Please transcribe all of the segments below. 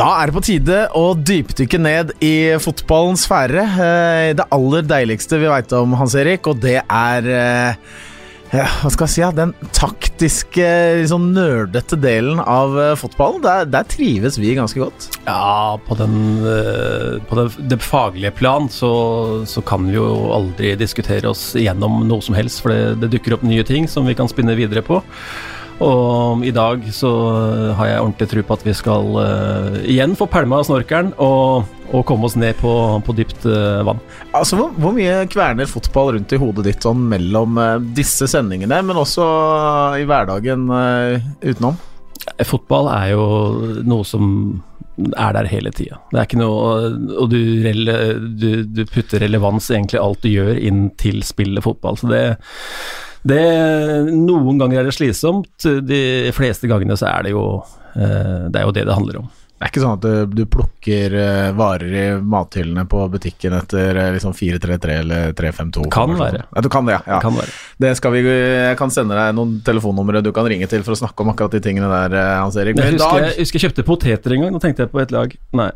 Da er det på tide å dypdykke ned i fotballens sfære. Eh, Det aller deiligste vi veit om, Hans Erik, og det er eh, ja, Hva skal jeg si? Den taktiske, litt sånn nerdete delen av eh, fotballen. Der, der trives vi ganske godt. Ja, på, den, eh, på den, det faglige plan så, så kan vi jo aldri diskutere oss gjennom noe som helst, for det, det dukker opp nye ting som vi kan spinne videre på. Og i dag så har jeg ordentlig tro på at vi skal uh, igjen få pælma snorkelen og, og komme oss ned på, på dypt uh, vann. Altså, hvor, hvor mye kverner fotball rundt i hodet ditt sånn mellom uh, disse sendingene, men også i hverdagen utenom? Fotball er jo noe som er der hele tida. Det er ikke noe Og du, rele, du, du putter relevans i egentlig alt du gjør inn til spillet fotball. Så det, det Noen ganger er det slitsomt, de fleste gangene så er det jo eh, Det er jo det det handler om. Det er ikke sånn at du, plukker eh, varer i mathyllene på butikken etter eh, liksom 433 eller 352? Kan være. Ja, du kan det, ja. ja. Kan være. Det skal vi, jeg kan sende deg noen telefonnumre du kan ringe til for å snakke om akkurat de tingene der, Hans Erik. Jeg husker, jeg husker jeg kjøpte poteter en gang. Nå tenkte jeg på et lag. Nei.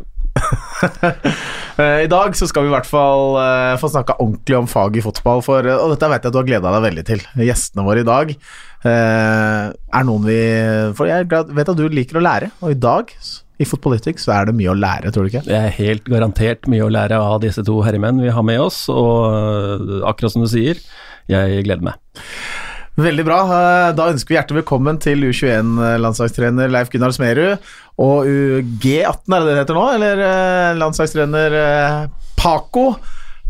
Eh, I dag så skal vi i hvert fall eh, få snakka ordentlig om fag i fotball, for, eh, og dette vet jeg at du har gleda deg veldig til. Gjestene våre i dag er noen vi For jeg vet at du liker å lære, og i dag i Fotpolitics så er det mye å lære, tror du ikke? Det er helt garantert mye å lære av disse to herremenn vi har med oss, og akkurat som du sier, jeg gleder meg. Veldig bra. Eh, Da ønsker vi hjertelig velkommen til U21-landslagstrener Leif Gunnar Smerud og UG18, er det det heter nå? Eller eh, landslagstrener eh, Paco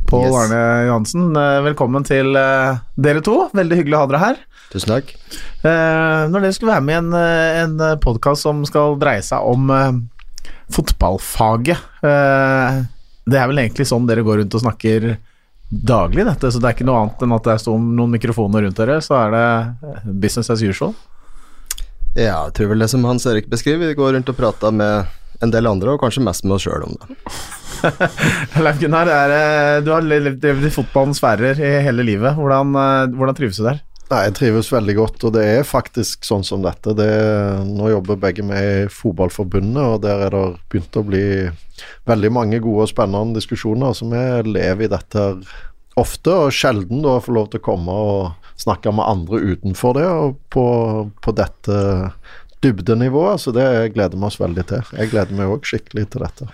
Pål Yes. Arne Johansen. Velkommen til dere to. Veldig hyggelig å ha dere her. Tusen takk. Når dere skulle være med i en, en podkast som skal dreie seg om fotballfaget Det er vel egentlig sånn dere går rundt og snakker daglig, dette, så det er ikke noe annet enn at det står noen mikrofoner rundt dere, så er det eh, business as usual. Ja, jeg tror vel det som Hans Erik beskriver, vi går rundt og prater med en del andre, og kanskje mest med oss sjøl om det. Leif Gunnar, er, eh, du har levd i fotballens sfærer i hele livet. Hvordan, eh, hvordan trives du der? Nei, jeg trives veldig godt, og det er faktisk sånn som dette. Det, nå jobber begge med i Fotballforbundet, og der er det begynt å bli veldig mange gode og spennende diskusjoner. Så vi lever i dette ofte, og sjelden da får lov til å komme og snakke med andre utenfor det, og på, på dette dybdenivået. Så det gleder vi oss veldig til. Jeg gleder meg òg skikkelig til dette.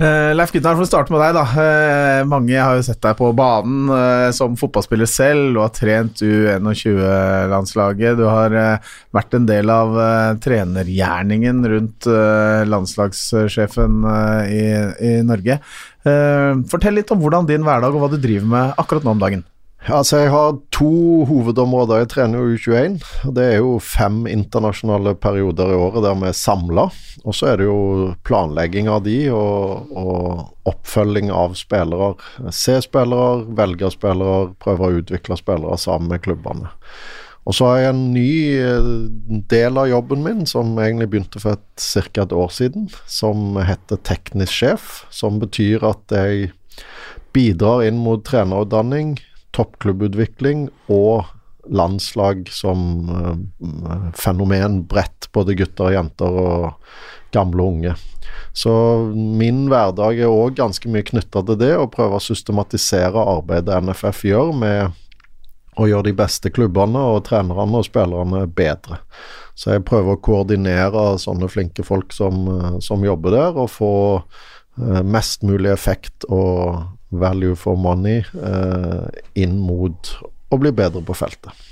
Uh, Leif Gunnar, for å starte med deg, da. Uh, mange har jo sett deg på banen uh, som fotballspiller selv. Du har trent U21-landslaget. Du har vært en del av trenergjerningen rundt landslagssjefen i, i Norge. Fortell litt om hvordan din hverdag og hva du driver med akkurat nå om dagen. Altså, jeg har to hovedområder. Jeg trener jo U21. og Det er jo fem internasjonale perioder i året der vi er samla. Og så er det jo planlegging av de og, og oppfølging av spillere. Se spillere, velge spillere, prøve å utvikle spillere sammen med klubbene. Og så har jeg en ny eh, del av jobben min som egentlig begynte for ca. et år siden, som heter teknisk sjef. Som betyr at jeg bidrar inn mot trenerutdanning, toppklubbutvikling og landslag som eh, fenomen bredt, både gutter og jenter og gamle og unge. Så min hverdag er òg ganske mye knytta til det, å prøve å systematisere arbeidet NFF gjør med å gjøre de beste klubbene og trenerne og spillerne bedre. Så jeg prøver å koordinere sånne flinke folk som, eh, som jobber der, og få eh, mest mulig effekt og value for money eh, inn mot å bli bedre på feltet.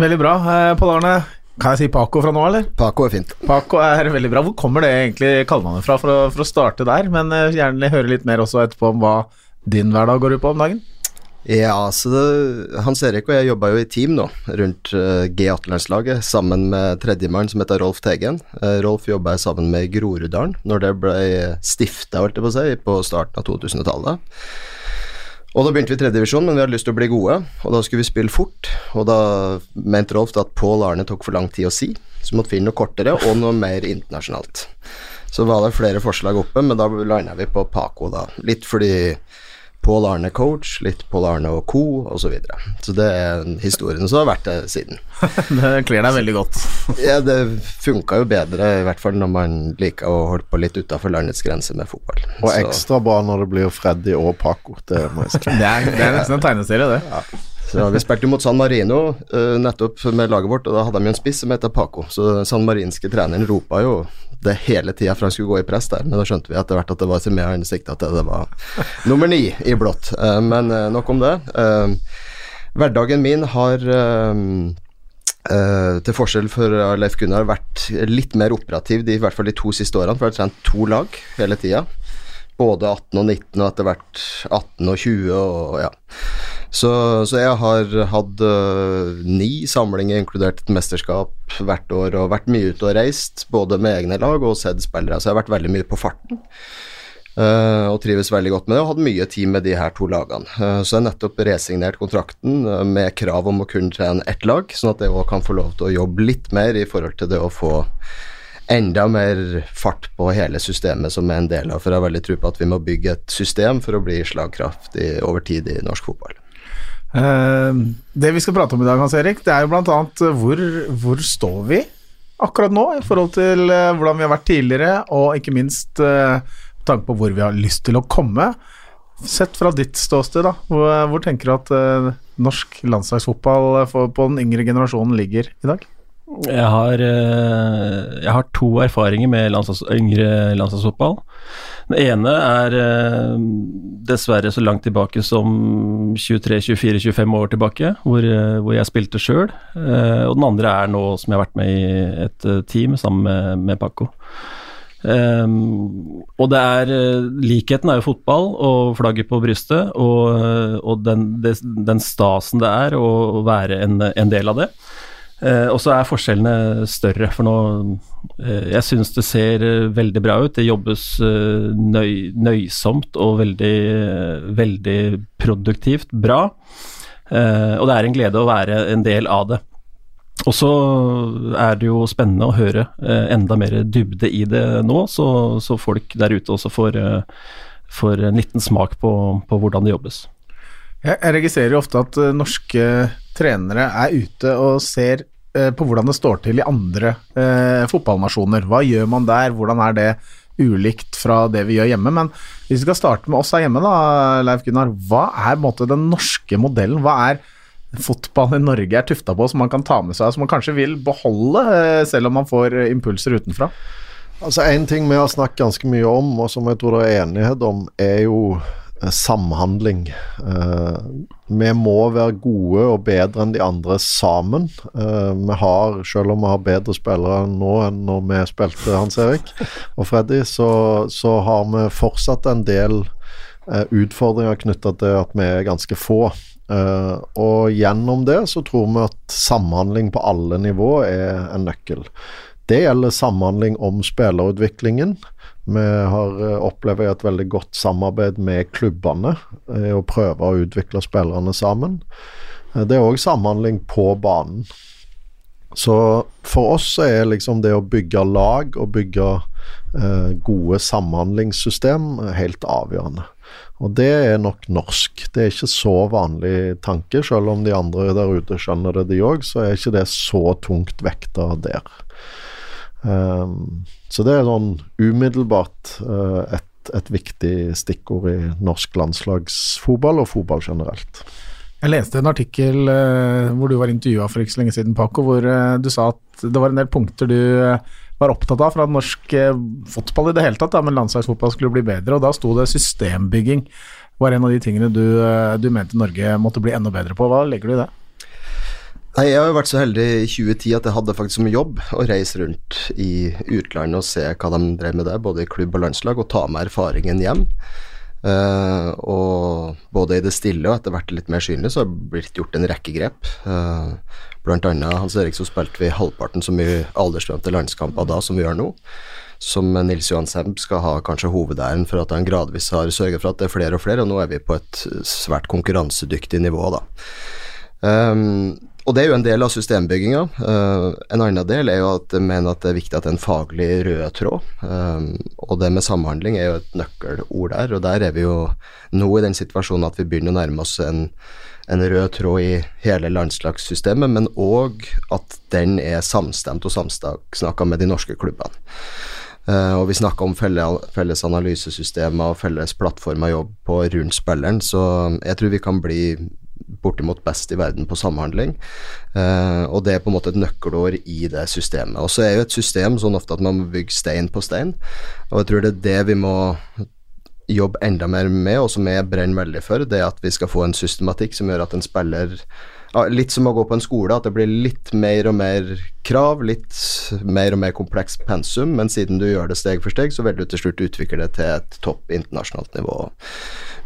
Veldig bra. Eh, Pål Arne, kan jeg si Paco fra nå, eller? Paco er fint. Paco er veldig bra. Hvor kommer det egentlig kallenavnet fra, for å, for å starte der? Men eh, gjerne høre litt mer også etterpå om hva din hverdag går ut på om dagen. Ja, så det, Hans Erik og jeg jobba jo i team nå, rundt eh, G18-landslaget, sammen med tredjemann som heter Rolf Tegen. Eh, Rolf jobba jeg sammen med i Groruddalen når det ble stifta, på på starten av 2000-tallet. Og da begynte vi tredjedivisjon, men vi hadde lyst til å bli gode, og da skulle vi spille fort. Og da mente Rolf at Pål Arne tok for lang tid å si, så måtte vi finne noe kortere og noe mer internasjonalt. Så var det flere forslag oppe, men da landa vi på Paco, da. Litt fordi Pål Arne coach, litt Pål Arne og co. osv. Så, videre. så det er historien som har vært det siden. det kler deg veldig godt. ja, det funka jo bedre, i hvert fall når man liker å holde på litt utafor landets grenser med fotball. Og ekstra bra når det blir Freddy og Paco, det må jeg si. det, er, det er nesten en tegneserie, det. Ja. Så Vi spilte mot San Marino uh, nettopp med laget vårt, og da hadde de en spiss som heter Paco. Så den sanmarinske treneren ropa jo det hele tida for han skulle gå i press der, men da skjønte vi etter hvert at det var med han sikta at det var nummer ni i blått. Uh, men uh, nok om det. hverdagen min har til forskjell for Leif Gunnar vært litt mer operativ de, i hvert fall de to siste årene, for jeg har trent to lag hele tida både 18 og 19, og etter hvert 18 og 20. Og, ja. Så, så, jeg har hatt uh, ni samlinger, inkludert et mesterskap, hvert år, og vært mye ute og reist, både med egne lag og sett spillere. Så jeg har vært veldig mye på farten. Uh, og trives veldig godt med det, og hatt mye tid med de her to lagene. Uh, så jeg har nettopp resignert kontrakten uh, med krav om å kunne trene ett lag, sånn at jeg òg kan få lov til å jobbe litt mer i forhold til det å få enda mer fart på hele systemet som er en del av. For jeg har veldig tro på at vi må bygge et system for å bli slagkraftig over tid i norsk fotball. Uh, det vi skal prate om i dag, Hans Erik, det er jo bl.a. Hvor, hvor står vi akkurat nå i forhold til uh, hvordan vi har vært tidligere, og ikke minst uh, tanke på hvor vi har lyst til å komme. Sett fra ditt ståsted, da, hvor, hvor tenker du at norsk landslagsfotball på den yngre generasjonen ligger i dag? Jeg har, eh, jeg har to erfaringer med landslags, yngre landslagsfotball. Den ene er eh, dessverre så langt tilbake som 23-24-25 år tilbake, hvor, eh, hvor jeg spilte sjøl. Og den andre er nå som jeg har vært med i et team sammen med, med Paco. Um, og det er Likheten er jo fotball og flagget på brystet, og, og den, det, den, stasen det er å være en, en del av det. Eh, og så er forskjellene større, for nå eh, Jeg syns det ser eh, veldig bra ut. Det jobbes eh, nøy, nøysomt og veldig, eh, veldig produktivt bra. Eh, og det er en glede å være en del av det. Og så er det jo spennende å høre enda mer dybde i det nå, så, så folk der ute også får, får en liten smak på, på hvordan det jobbes. Jeg registrerer jo ofte at norske trenere er ute og ser på hvordan det står til i andre eh, fotballnasjoner. Hva gjør man der, hvordan er det ulikt fra det vi gjør hjemme? Men hvis vi skal starte med oss her hjemme, da, Leif Gunnar. Hva er måte, den norske modellen? Hva er fotballen i Norge er tufta på som man kan ta med seg, som man kanskje vil beholde, eh, selv om man får impulser utenfra? Altså En ting vi har snakket ganske mye om, og som jeg tror det er enighet om, er jo Eh, samhandling. Uh, vi må være gode og bedre enn de andre sammen. Uh, vi har, selv om vi har bedre spillere nå enn når vi spilte Hans Erik og Freddy, så, så har vi fortsatt en del uh, utfordringer knytta til at vi er ganske få. og gjennom det så tror vi at samhandling på alle nivå er en nøkkel. Det gjelder samhandling om spillerutviklingen. Vi har eh, opplevd et veldig godt samarbeid med klubbene i eh, å prøve å utvikle spillerne sammen. Eh, det er òg samhandling på banen. Så for oss er liksom det å bygge lag og bygge gode samhandlingssystem helt avgjørende. Og det er nok norsk. Det er ikke så vanlig tanke, selv om de andre der ute skjønner det, de òg, så er ikke det så tungt vekta der. Um, så det er sånn umiddelbart uh, et, et, viktig stikkord i norsk landslagsfotball og fotball generelt. Jeg leste en artikkel uh, hvor du var intervjua for ikke så lenge siden, Paco, hvor uh, du sa at det var en del punkter du var opptatt av fra norsk fotball i det hele tatt, da, men landslagsfotball skulle bli bedre, og da sto det systembygging var en av de tingene du, du mente Norge måtte bli enda bedre på. Hva legger du i det? Nei, Jeg har jo vært så heldig i 2010 at jeg hadde faktisk som jobb å reise rundt i utlandet og se hva de drev med der, både i klubb og landslag, og ta med erfaringen hjem. Uh, og både i det stille og etter hvert litt mer synlig så har det blitt gjort en rekke grep. Uh, blant annet Hans Erik så spilte vi halvparten så mye aldersdømte landskamper da som vi gjør nå. Som Nils Johan Semb skal ha kanskje hovedæren for at han gradvis har sørget for at det er flere og flere, og nå er vi på et svært konkurransedyktig nivå, da. Um, og det er jo en del av systembygginga. Uh, en annen del er jo at jeg mener at det er viktig at det er en faglig rød tråd. Um, og det med samhandling er jo et nøkkelord der, og der er vi jo nå i den situasjonen at vi begynner å nærme oss en, en rød tråd i hele landslagssystemet, men òg at den er samstemt og samsnakka med de norske klubbene. Uh, og vi snakker om felles, analysesystemer og felles plattformer jobb på rundt spilleren, så jeg tror vi kan bli bortimot best i verden på samhandling. Uh, og det er på en måte et nøkkelår i det systemet. Og så er jo et system sånn ofte at man må bygge stein på stein, og jeg tror det er det vi må jobbe enda mer med, og som jeg brenner veldig for, det er at vi skal få en systematikk som gjør at en spiller Litt som å gå på en skole, at det blir litt mer og mer krav, litt mer og mer kompleks pensum, men siden du gjør det steg for steg, så vil du til slutt utvikle det til et topp internasjonalt nivå.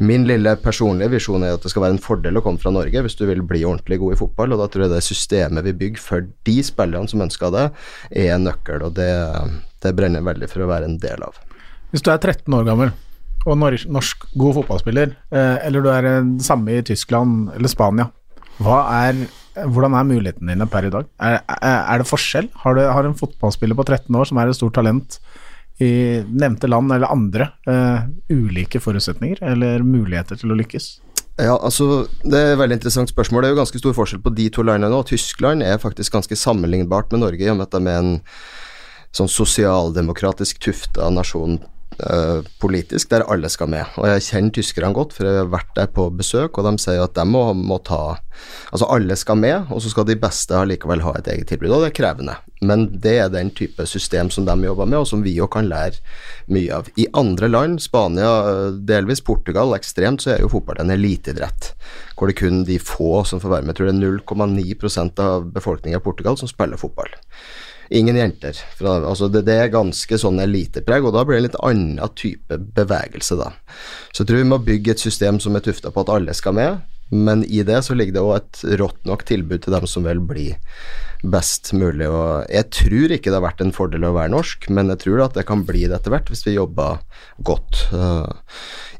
Min lille personlige visjon er at det skal være en fordel å komme fra Norge hvis du vil bli ordentlig god i fotball, og da tror jeg det systemet vi bygger for de spillerne som ønsker det, er en nøkkel, og det, det brenner veldig for å være en del av. Hvis du er 13 år gammel og norsk god fotballspiller, eh, eller du er det samme i Tyskland eller Spania, er, hvordan er mulighetene dine per i dag? Er, er, er det forskjell? Har du har en fotballspiller på 13 år som er et stort talent, i nevnte land eller andre uh, ulike forutsetninger eller muligheter til å lykkes? Ja, altså Det er et veldig interessant spørsmål. Det er jo ganske stor forskjell på de to landene nå. Tyskland er faktisk ganske sammenlignbart med Norge i og med at de er en sånn sosialdemokratisk tufta nasjon Uh, politisk, der alle skal med. Og jeg kjenner tyskerne godt, for jeg har vært der på besøk, og de sier at de må, må ta Altså alle skal med, og så skal de beste allikevel ha et eget tilbud, og det er krevende. Men det er den type system som de jobber med, og som vi jo kan lære mye av. I andre land, Spania, delvis Portugal, ekstremt, så er jo fotball en eliteidrett. Hvor det kun de få som får være med. Jeg tror det er 0,9% av befolkningen i Portugal som spiller fotball. Ingen jenter. Fra, altså det, det, er ganske sånn elitepreg, og da blir det en litt annen type bevegelse, da. Så jeg tror vi må bygge et system som er tufta på at alle skal med, men i det så ligger det òg et rått nok tilbud til dem som vil bli best mulig. Og jeg tror ikke det har vært en fordel å være norsk, men jeg tror at det kan bli det etter hvert hvis vi jobber godt. Uh,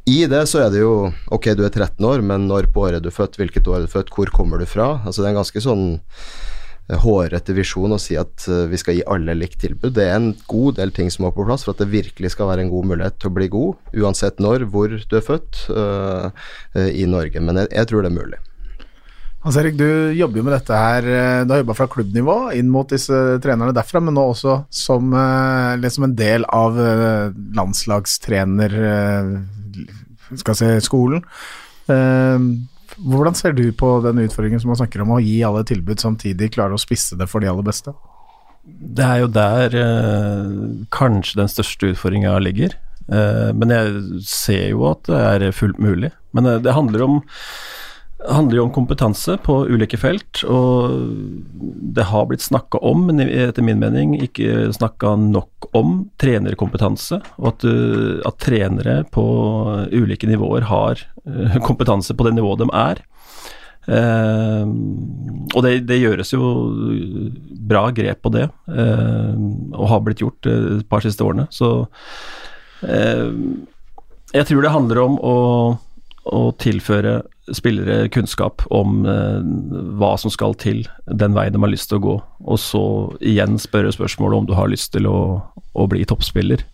I det så er det jo Ok, du er 13 år, men når på året er du født, hvilket år er du født, hvor kommer du fra? Altså det er en ganske sånn hårete visjon å si at eh, vi skal gi alle likt tilbud. Det er en god del ting som må på plass for at det virkelig skal være en god mulighet til å bli god, uansett når, hvor du er født uh, i Norge. Men jeg, jeg, tror det er mulig. Hans Erik, du jobber jo med dette her. Du har jobba fra klubbnivå inn mot disse trenerne derfra, men nå også som, liksom en del av landslagstrener skal si, skolen. Hvordan ser du på den utfordringen som man snakker om å gi alle tilbud, samtidig klare å spisse det for de aller beste? Det er jo der eh, kanskje den største utfordringa ligger. Eh, men jeg ser jo at det er fullt mulig. Men eh, det handler om det handler jo om kompetanse på ulike felt, og det har blitt snakka om, men etter min mening ikke snakka nok om trenerkompetanse. Og at, uh, at, trenere på ulike nivåer har uh, kompetanse på det nivået de er. Uh, og det, det, gjøres jo bra grep på det, og har blitt gjort et par siste årene. Så jeg tror det handler om å, å tilføre spillere kunnskap om eh, hva som skal til den veien de har lyst til å gå, og så igjen spørre spørsmålet om du har lyst til å, å bli toppspiller.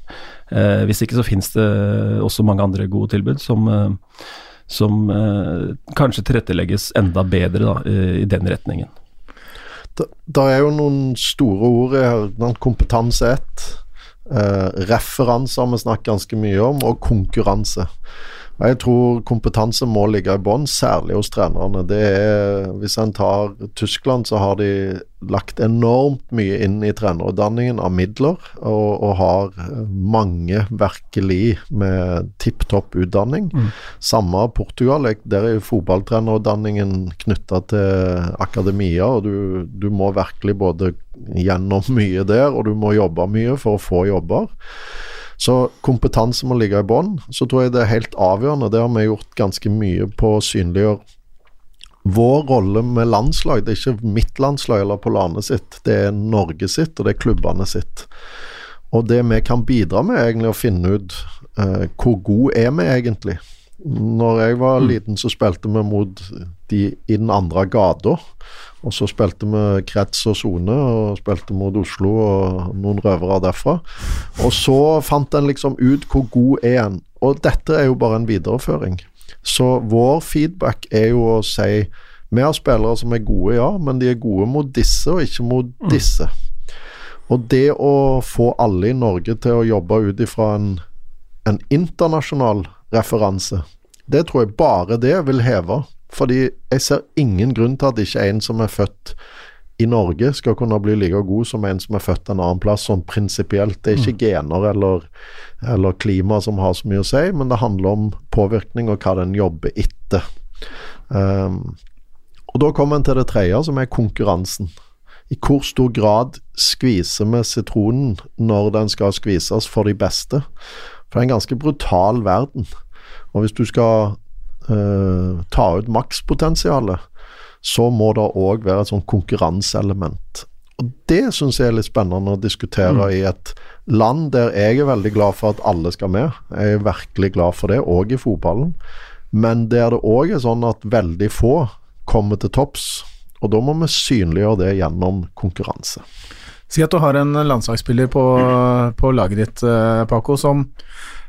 Eh, hvis ikke så finnes det også mange andre gode tilbud som, eh, som eh, kanskje tilrettelegges enda bedre da, i den retningen. Det, er jo noen store ord her. Kompetanse ett. Eh, referanser vi snakket ganske mye om, og konkurranse. Jeg tror kompetanse må ligge i bånn, særlig hos trenerne. Det er, hvis en tar Tyskland, så har de lagt enormt mye inn i trenerutdanningen av midler, og, og har mange virkelig med tipp topp utdanning. Mm. Samme Portugal. Der er jo fotballtrenerutdanningen knytta til akademia, og du, du må virkelig både gjennom mye der, og du må jobbe mye for å få jobber. Så kompetanse må ligge i bånn. Så tror jeg det er helt avgjørende. Det har vi gjort ganske mye på å synliggjøre vår rolle med landslag. Det er ikke mitt landslag eller Polane sitt, det er Norge sitt, og det er klubbene sitt. Og det vi kan bidra med, er egentlig å finne ut uh, hvor god er vi egentlig. Når jeg var Mm. liten, så spilte vi mot de i den andre gata. Og så spilte vi krets og sone, og spilte mot Oslo og noen røvere derfra. Og så fant en liksom ut hvor god er en. Og dette er jo bare en videreføring. Så vår feedback er jo å si vi har spillere som er gode, ja, men de er gode mot disse og ikke mot disse. Og det å få alle i Norge til å jobbe ut ifra en, en internasjonal referanse, det tror jeg bare det vil heve. Fordi jeg ser ingen grunn til at ikke en som er født i Norge skal kunne bli like god som en som er født en annen plass, sånn prinsipielt. Det er ikke gener eller, eller klima som har så mye å si, men det handler om påvirkning og hva den jobber etter. Um, og da kommer en til det tredje, som er konkurransen. I hvor stor grad skviser vi sitronen når den skal skvises for de beste? For det er en ganske brutal verden. Og hvis du skal uh, ta ut makspotensialet, så må det òg være et sånn konkurranseelement. Og det syns jeg er litt spennende å diskutere i et land der jeg er veldig glad for at alle skal med. Jeg er virkelig glad for det, òg i fotballen. Men der det òg er sånn at veldig få kommer til topps. Og da må vi synliggjøre det gjennom konkurranse. Si at du har en landslagsspiller på, på laget ditt, eh, Paco, som,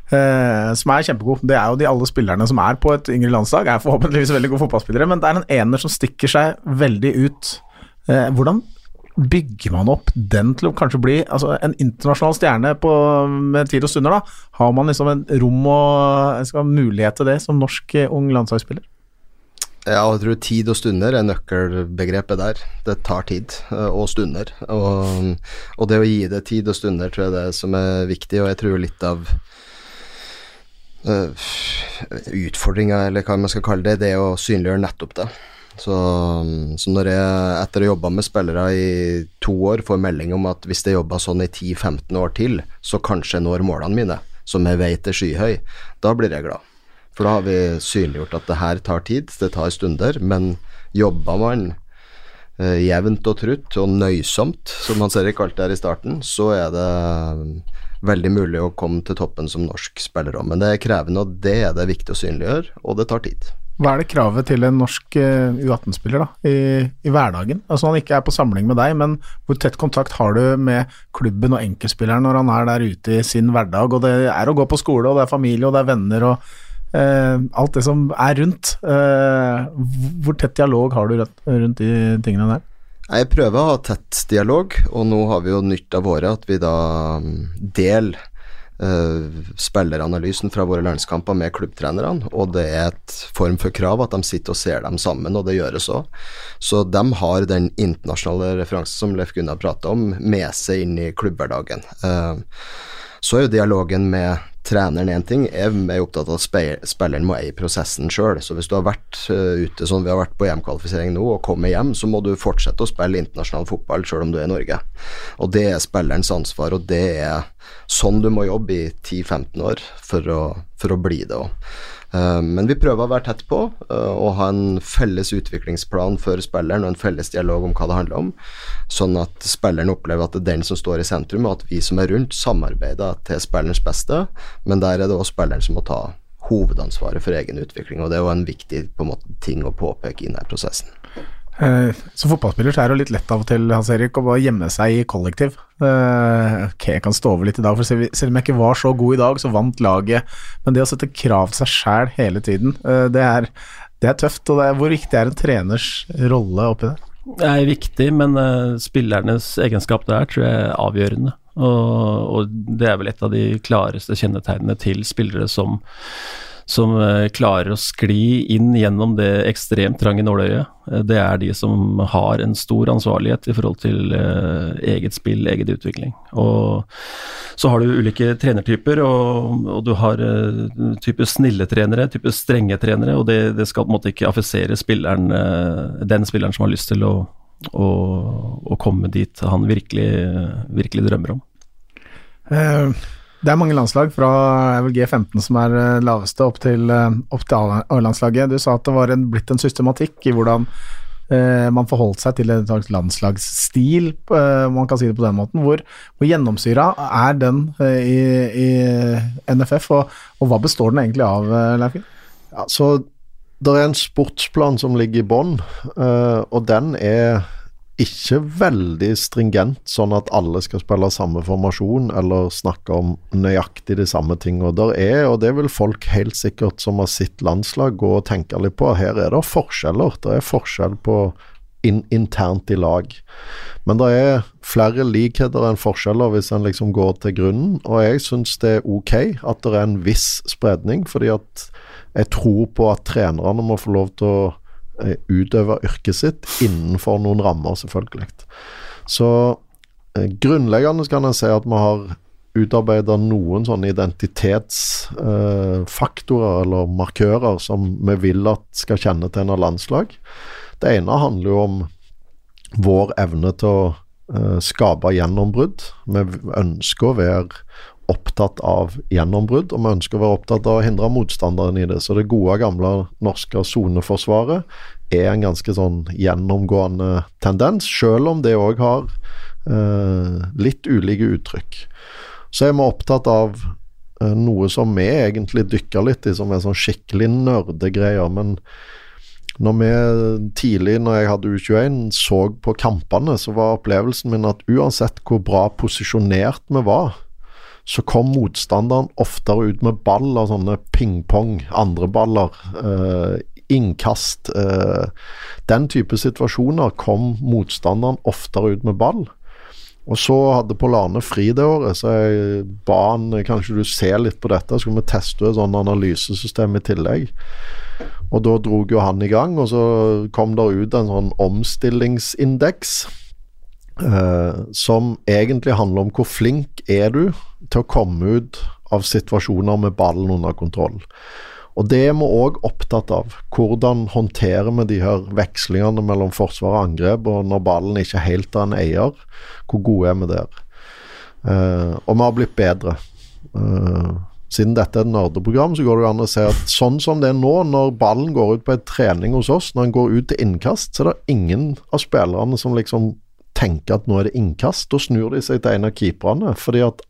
eh, som er kjempegod. Det er jo de alle spillerne som er på et yngre landslag, er forhåpentligvis veldig gode fotballspillere, men det er en ener som stikker seg veldig ut. Eh, hvordan bygger man opp den til å kanskje bli altså, en internasjonal stjerne på, med tid og stunder? da? Har man liksom en rom og skal mulighet til det som norsk eh, ung landslagsspiller? Ja, jeg tror tid og stunder er nøkkelbegrepet der. Det tar tid eh, og stunder. Og, og det å gi det tid og stunder tror jeg er det som er viktig, og jeg tror litt av uh, utfordringa, eller hva man skal kalle det, det er å synliggjøre nettopp det. Så, så når jeg etter å ha jobba med spillere i to år får melding om at hvis jeg jobber sånn i 10-15 år til, så kanskje jeg når målene mine, som jeg vet er skyhøy, da blir jeg glad. For da har vi synliggjort at det her tar tid, det tar stunder, men jobber man eh, jevnt og trutt og nøysomt, som man ser ikke alltid er i starten, så er det veldig mulig å komme til toppen som norsk spiller òg. Men det er krevende, og det er det viktig å synliggjøre, og det tar tid. Hva er det kravet til en norsk eh, U18-spiller da, i, i hverdagen? Altså han ikke er på samling med deg, men hvor tett kontakt har du med klubben og enkeltspilleren når han er der ute i sin hverdag? Og det er å gå på skole, og det er familie, og det er venner, og alt det som er rundt. Eh, hvor tett dialog har du rundt de tingene der? Jeg prøver å ha tett dialog, og nå har vi jo nytt av året at vi da mm, deler uh, spilleranalysen fra våre landskamper med klubbtrenerne, og det er et form for krav at de sitter og ser dem sammen, og det gjøres òg. Så de har den internasjonale referansen som Leif Gunnar prata om, med seg inn i klubbhverdagen. Uh, så er jo dialogen med treneren én ting, jeg er opptatt av at spilleren må eie prosessen sjøl. Så hvis du har vært uh, ute sånn vi har vært på EM-kvalifisering nå, og kommer hjem, så må du fortsette å spille internasjonal fotball sjøl om du er i Norge. Og det er spillerens ansvar, og det er sånn du må jobbe i 10-15 år for å, for å bli det òg. Men vi prøver å være tett på og ha en felles utviklingsplan for spilleren og en felles dialog om hva det handler om, sånn at spilleren opplever at det er den som står i sentrum, og at vi som er rundt, samarbeider til spillerens beste. Men der er det også spilleren som må ta hovedansvaret for egen utvikling, og det er jo en viktig en måte, ting å påpeke i denne prosessen. Eh, Som fotballspiller så er det jo litt lett av og til Hans Erik, å bare gjemme seg i kollektiv. Eh, ok, jeg kan stå over litt i dag, for selv om jeg ikke var så god i dag, så vant laget. Men det å sette krav til seg sjæl hele tiden, eh, det er, det er tøft. Og er, hvor viktig er en treners rolle oppi det? Det er viktig, men spillernes egenskap der tror jeg er avgjørende. Og, og, det er vel et av de klareste kjennetegnene til spillere som, som uh, klarer å skli inn gjennom det ekstremt trange nåløyet. Uh, det er de som har en stor ansvarlighet i forhold til eget spill, egen utvikling. Og så har du ulike trenertyper, og, og du har type snille trenere, type strenge trenere, og det, det skal på en måte ikke affisere spilleren, den spilleren som har lyst til å og, og, komme dit han virkelig, virkelig drømmer om. Det er mange landslag fra G15 som er laveste, opp til, opp til A-landslaget. Du sa at det var en, blitt en systematikk i hvordan eh, man forholdt seg til en slags landslagsstil, eh, man kan si det på den måten. Hvor, hvor gjennomsyra er den eh, i, i, NFF, og, og, hva består den egentlig av, Leif? Ja, så det er en sportsplan som ligger i bånn, og den er ikke veldig stringent, sånn at alle skal spille samme formasjon eller snakke om nøyaktig de samme tingene. Der er, og det vil folk helt sikkert som har sitt landslag gå og tenke litt på, her er det forskjeller. Det er forskjell på in internt i lag. Men det er flere likheter enn forskjeller hvis en liksom går til grunnen, og jeg syns det er ok at det er en viss spredning, fordi at jeg tror på at trenerne må få lov til å utøve yrket sitt innenfor noen rammer, selvfølgelig. Så eh, grunnleggende kan jeg si at vi har utarbeida noen sånne identitetsfaktorer eh, eller markører som vi vil at skal kjennetegne landslag. Det ene handler jo om vår evne til å skape gjennombrudd. Vi ønsker å være opptatt av gjennombrudd, og vi ønsker å være opptatt av å hindre motstanderen i det. Så det gode, gamle norske soneforsvaret er en ganske sånn gjennomgående tendens, selv om det òg har eh, litt ulike uttrykk. Så er vi opptatt av eh, noe som vi egentlig dykker litt i, som er sånn skikkelig nerdegreier. Men når vi tidlig, når jeg hadde U21, så på kampene, så var opplevelsen min at uansett hvor bra posisjonert vi var, så kom motstanderen oftere ut med ball av sånne ping-pong, andreballer, eh, innkast eh, Den type situasjoner kom motstanderen oftere ut med ball. Og så hadde Polane fri det året, så jeg ba han kanskje du ser litt på dette, så skulle vi teste et sånn analysesystem i tillegg. Og da dro jo han i gang, og så kom det ut en sånn omstillingsindeks. Eh, som egentlig handler om hvor flink er du til å komme ut av situasjoner med ballen under kontroll. Og det er vi òg opptatt av. Hvordan håndterer vi de her vekslingene mellom forsvar og angrep, og når ballen ikke helt er en eier, hvor gode er vi der? Uh, og vi har blitt bedre. Uh, siden dette er et nerdeprogram, så går det jo an å se at sånn som det er nå, når ballen går ut på en trening hos oss, når den går ut til innkast, så er det ingen av spillerne som liksom tenker at nå er det innkast. Da snur de seg til en av keeperne, fordi at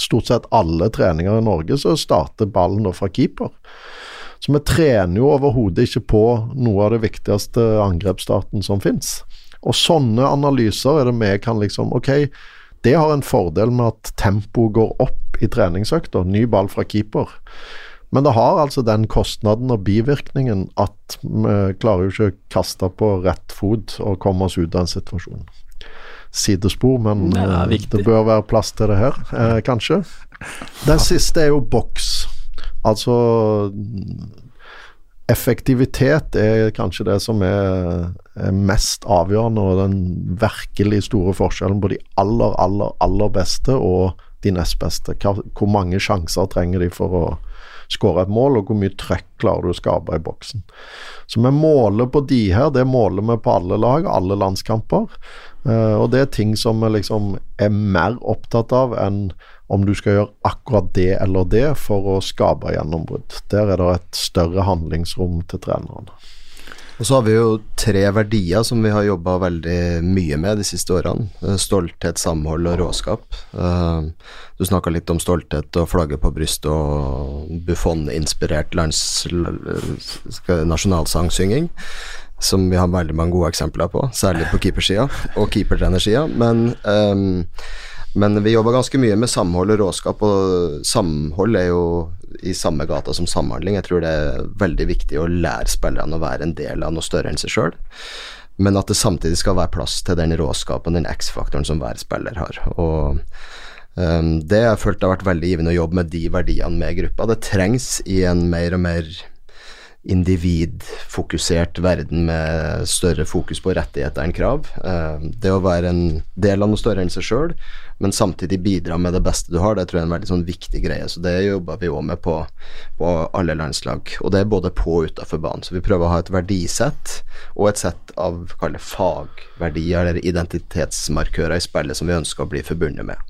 stort sett alle treninger i Norge så starter ballen da fra keeper. Så vi trener jo overhodet ikke på noe av det viktigste angrepsstarten som fins. Og sånne analyser er det vi kan liksom Ok, det har en fordel med at tempoet går opp i treningsøkta. Ny ball fra keeper. Men det har altså den kostnaden og bivirkningen at vi klarer jo ikke å kaste på rett fot og komme oss ut av en situasjon sidespor, men det, eh, det, bør være plass til det her, eh, kanskje. Den siste er jo boks. Altså Effektivitet er kanskje det som er, er, mest avgjørende, og den virkelig store forskjellen på de aller, aller, aller beste og de nest beste. Hvor mange sjanser trenger de for å skåre et mål, og hvor mye trøkk klarer du å skape i boksen. Så vi måler på de her, det måler vi på alle lag, alle landskamper. Uh, og det er ting som liksom er mer opptatt av enn om du skal gjøre akkurat det eller det for å skape gjennombrudd. Der er det et større handlingsrom til trenerne. Og så har vi jo tre verdier som vi har jobba veldig mye med de siste årene. Eh, stolthet, samhold og råskap. Uh, du snakka litt om stolthet og flagget på brystet og Buffon-inspirert nasjonalsangsynging som vi har veldig mange gode eksempler på, særlig på keepersida og keepertrenersida. Men, um, men vi jobber ganske mye med samhold og råskap, og samhold er jo i samme gata som samhandling. Jeg tror det er veldig viktig å lære spillerne å være en del av noe større enn seg sjøl. Men at det samtidig skal være plass til den råskapen, den X-faktoren som hver spiller har. Og um, det jeg følt har vært veldig givende å jobbe med de verdiene med gruppa. Det trengs i en mer og mer individfokusert verden med større fokus på rettigheter enn krav. Eh, det å være en del av noe større enn seg sjøl, men samtidig bidra med det beste du har, det tror jeg er en veldig sånn viktig greie. Så det jobber vi òg med på, på, alle landslag. Og det er både på og utafor banen. Så vi prøver å ha et verdisett og et sett av fagverdier eller identitetsmarkører i spillet som vi ønsker å bli forbundet med.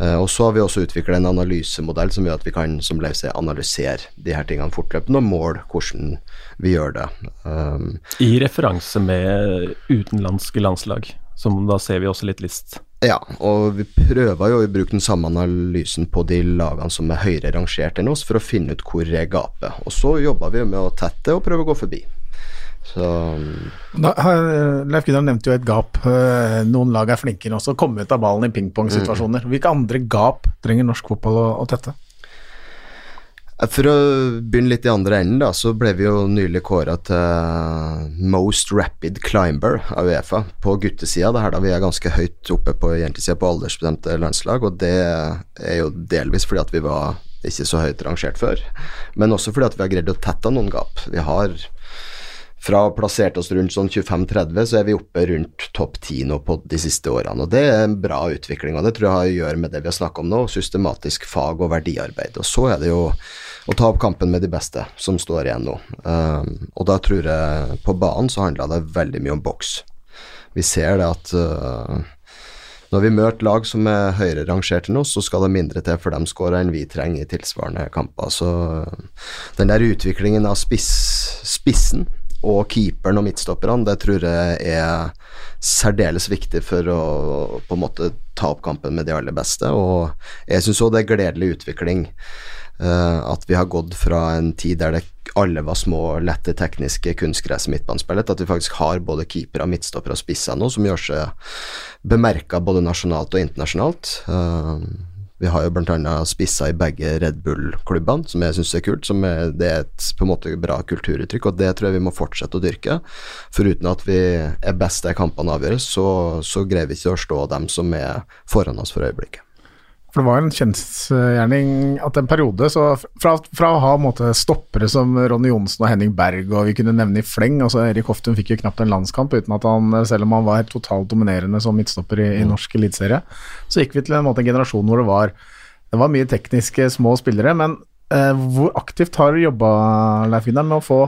Uh, og så har vi også utvikla en analysemodell som gjør at vi kan som sier, analysere de her tingene fortløpende og måle hvordan vi gjør det. Um, I referanse med utenlandske landslag, som da ser vi også litt list. Ja, og vi prøver jo å bruke den samme analysen på de lagene som er høyere rangert enn oss, for å finne ut hvor er gapet. Og så jobber vi med å tette og prøve å gå forbi. Så da, Leif Gunnar nevnte jo et gap. Eh, noen lag er flinkere også å komme ut av ballen i pingpongsituasjoner. Mm. Hvilke andre gap trenger norsk fotball å, å tette? For å begynne litt i andre enden, da, så ble vi jo nylig kåra til Most Rapid Climber av Uefa på guttesida. Det her da vi er ganske høyt oppe på jentesida på aldersbestemte landslag, og det er jo delvis fordi at vi var ikke så høyt rangert før, men også fordi at vi har greid å tette noen gap. Vi har fra å plassert oss rundt sånn 25-30, så er vi oppe rundt topp 10 nå på de siste årene. og Det er en bra utvikling, og det tror jeg har å gjøre med det vi har snakka om nå, systematisk fag- og verdiarbeid. Og så er det jo å ta opp kampen med de beste som står igjen nå. Um, og da tror jeg på banen så handla det veldig mye om boks. Vi ser det at uh, når vi møter lag som er høyere rangert enn oss, så skal det mindre til for de skårer enn vi trenger i tilsvarende kamper. Så uh, den der utviklingen av spiss, spissen og keeperen og midtstopperne, det tror jeg er særdeles viktig for å på en måte ta opp kampen med de aller beste. Og jeg syns òg det er gledelig utvikling. Uh, at vi har gått fra en tid der det alle var små, lette tekniske kunstgress midtbanespillet, at vi faktisk har både keepere, midtstoppere og spisser nå som gjør seg bemerka både nasjonalt og internasjonalt. Uh, vi har jo bl.a. spissa i begge Red Bull-klubbene, som jeg syns er kult. Som er, det er et på en måte bra kulturuttrykk, og det tror jeg vi må fortsette å dyrke. For uten at vi er best der kampene avgjøres, så, så greier vi ikke å stå dem som er foran oss for øyeblikket. For det var en kjensgjerning at en periode så Fra, fra å ha måte, stoppere som Ronny Johnsen og Henning Berg, og vi kunne nevne i fleng altså Erik Hoftun fikk jo knapt en landskamp uten at han, selv om han var totalt dominerende som midtstopper i, i mm. norsk eliteserie, så gikk vi til en, måte, en generasjon hvor det var, det var mye tekniske, små spillere. Men eh, hvor aktivt har du jobba, Leif Gunnar, med å få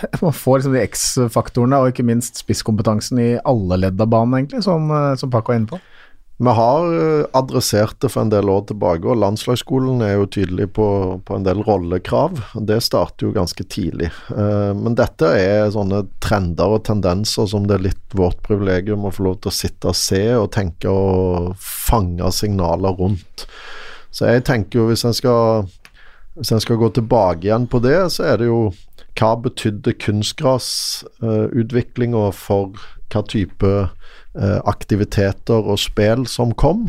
man får liksom de X-faktorene og ikke minst spisskompetansen i alle ledd av banen, egentlig, som, eh, som Paco er inne på? Vi har eh, adressert det for en del år tilbake, og landslagsskolen er jo tydelig på, på en del rollekrav. Det starter jo ganske tidlig. Eh, men dette er sånne trender og tendenser som det er litt vårt privilegium å få lov til å sitte og se og tenke og fange signaler rundt. Så jeg tenker jo hvis en skal, hvis en skal gå tilbake igjen på det, så er det jo hva betydde kunstgrasutviklinga for hva type aktiviteter og spill som kom.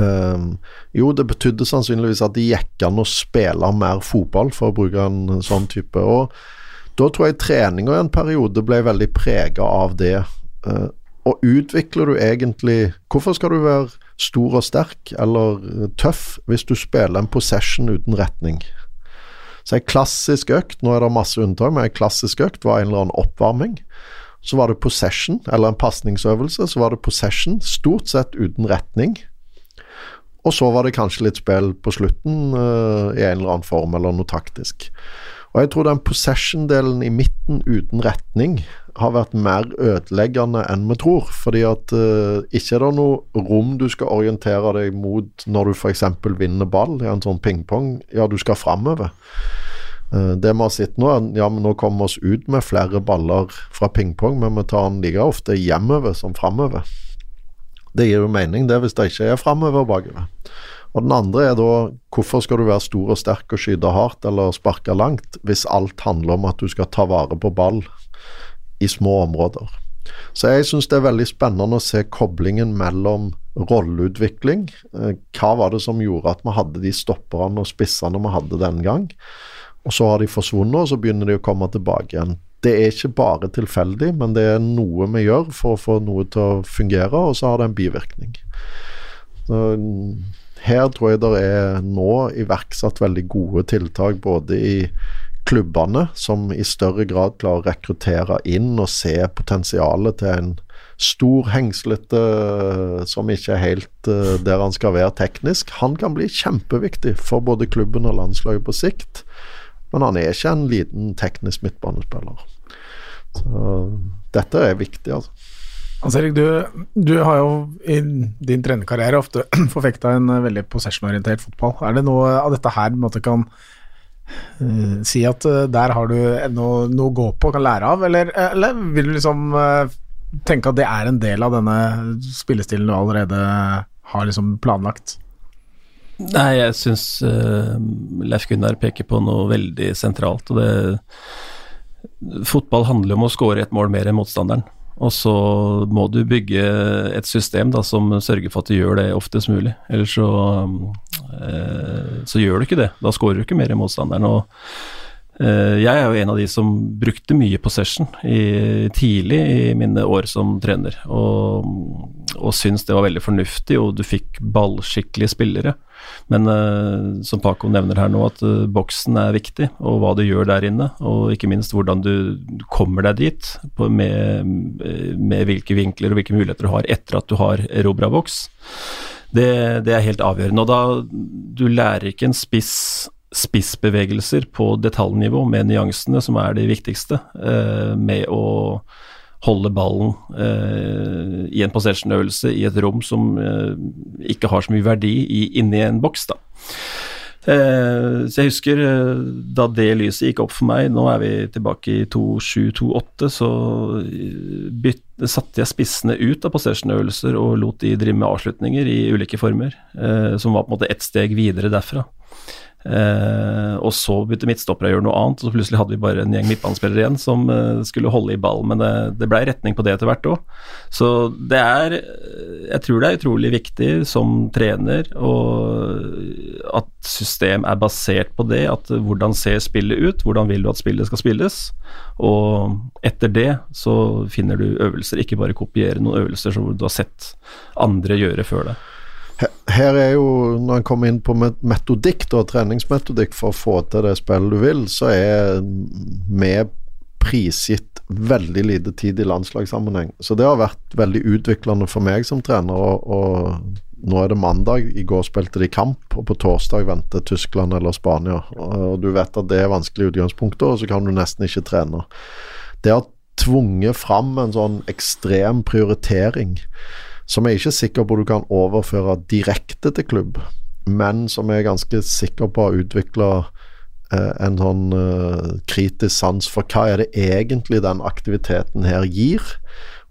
Um, jo, det betydde sannsynligvis at det gikk an å spille mer fotball, for å bruke en sånn type. Og da tror jeg treninga i en periode ble veldig prega av det. Uh, og utvikler du egentlig Hvorfor skal du være stor og sterk eller tøff hvis du spiller en possession uten retning? Så ei klassisk økt, nå er det masse unntak, men ei klassisk økt var en eller annen oppvarming. Så var det possession, eller en pasningsøvelse. Så var det possession, stort sett uten retning. Og så var det kanskje litt spill på slutten uh, i en eller annen form, eller noe taktisk. Og jeg tror den possession-delen i midten uten retning har vært mer ødeleggende enn vi tror. Fordi at uh, ikke er det noe rom du skal orientere deg mot når du f.eks. vinner ball i en sånn pingpong. Ja, du skal framover. Eh, det vi har sett nå, er ja, men nå kommer vi oss ut med flere baller fra pingpong, men vi tar den like ofte hjemover som framover. Det gir jo mening, det, hvis det ikke er framover og bakover. Og den andre er da hvorfor skal du være stor og sterk og skyte hardt eller sparke langt, hvis alt handler om at du skal ta vare på ball i små områder. Så jeg syns det er veldig spennende å se koblingen mellom rolleutvikling. Eh, hva var det som gjorde at vi hadde de stopperne og spissene vi hadde den gang? Og så har de forsvunnet, og så begynner de å komme tilbake igjen. Det er ikke bare tilfeldig, men det er noe vi gjør for å få noe til å fungere, og så har det en bivirkning. Så, her tror jeg det er nå iverksatt veldig gode tiltak både i klubbene, som i større grad klarer å rekruttere inn og se potensialet til en stor, hengslete som ikke er helt uh, der han skal være teknisk. Han kan bli kjempeviktig for både klubben og landslaget på sikt. Men han er ikke en liten teknisk midtbanespiller. Så dette er viktig, altså. Hans Erik, du, du, har jo i din trenerkarriere ofte forfekta en veldig possession-orientert fotball. Er det noe av dette her du kan uh, si at uh, der har du noe, noe, å gå på, kan lære av, eller, eller vil du liksom uh, tenke at det er en del av denne spillestilen du allerede har liksom planlagt? Nei, jeg syns uh, Leif Gunnar peker på noe veldig sentralt. og det Fotball handler om å skåre et mål mer enn motstanderen. Og så må du bygge et system da, som sørger for at du gjør det oftest mulig. Ellers så, uh, så gjør du ikke det. Da skårer du ikke mer enn motstanderen. og Eh, jeg er jo en av de som brukte mye possession i, tidlig i mine år som trener, og, og syns det var veldig fornuftig, og du fikk ballskikkelige spillere. Men uh, som Paco nevner her nå, at uh, boksen er viktig, og hva du gjør der inne. Og ikke minst hvordan du kommer deg dit, med, med, hvilke vinkler og hvilke muligheter du har etter at du har erobra boks. Det, det, er helt avgjørende. Og da Du lærer ikke en spiss spissbevegelser på detaljnivå med nyansene som er de viktigste, uh, med å holde ballen eh, i en possession-øvelse i et rom som eh, ikke har så mye verdi i, inni en boks. da. Eh, så jeg husker eh, da det lyset gikk opp for meg, nå er vi tilbake i 2728, så eh, byt, satte jeg spissene ut av possession-øvelser og lot de drive med avslutninger i ulike former, som var på en måte ett steg videre derfra. Eh, og så begynte midtstoppere å gjøre noe annet, og så plutselig hadde vi bare en gjeng midtbanespillere igjen som eh, skulle holde i ball, men det, det blei retning på det etter hvert òg. Så det er Jeg tror det er utrolig viktig som trener og at system er basert på det, at hvordan ser spillet ut, hvordan vil du at spillet skal spilles, og etter det så finner du øvelser, ikke bare kopiere noen øvelser som du har sett andre gjøre før deg. Her er jo, når en kommer inn på metodikk, da, treningsmetodikk for å få til det spillet du vil, så er vi prisgitt veldig lite tid i landslagssammenheng. Så det har vært veldig utviklende for meg som trener. Og, og nå er det mandag, i går spilte de kamp, og på torsdag venter Tyskland eller Spania. Og du vet at det er vanskelig utgangspunkt, og så kan du nesten ikke trene. Det har tvunget fram en sånn ekstrem prioritering som jeg ikke er sikker på du kan overføre direkte til klubb, men som jeg er ganske sikker på å utvikle eh, en sånn eh, kritisk sans for hva er det egentlig den aktiviteten her gir,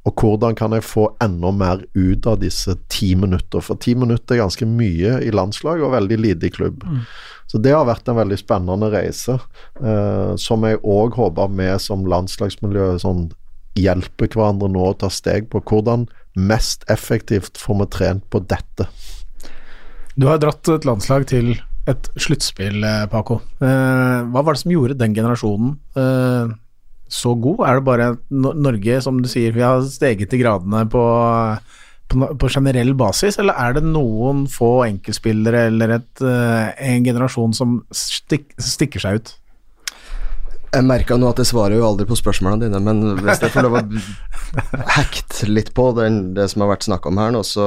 og hvordan kan jeg få enda mer ut av disse ti minutter? For ti minutter er ganske mye i landslag og veldig lite i klubb. Mm. Så det har vært en veldig spennende reise, eh, som jeg òg håper vi som landslagsmiljø sånn, hjelper hverandre nå å ta steg på. Hvordan mest effektivt får vi trent på dette? Du har dratt et landslag til et sluttspill, eh, Paco. Eh, hva var det som gjorde den generasjonen eh, så god? Er det bare Norge, som du sier, vi har steget i gradene på, på, på generell basis, eller er det noen få enkeltspillere eller et, en generasjon som stik, stikker seg ut? Jeg merka nå at jeg svarer jo aldri på spørsmålene dine, men hvis jeg får lov å hekte litt på den, det som har vært snakka om her nå, så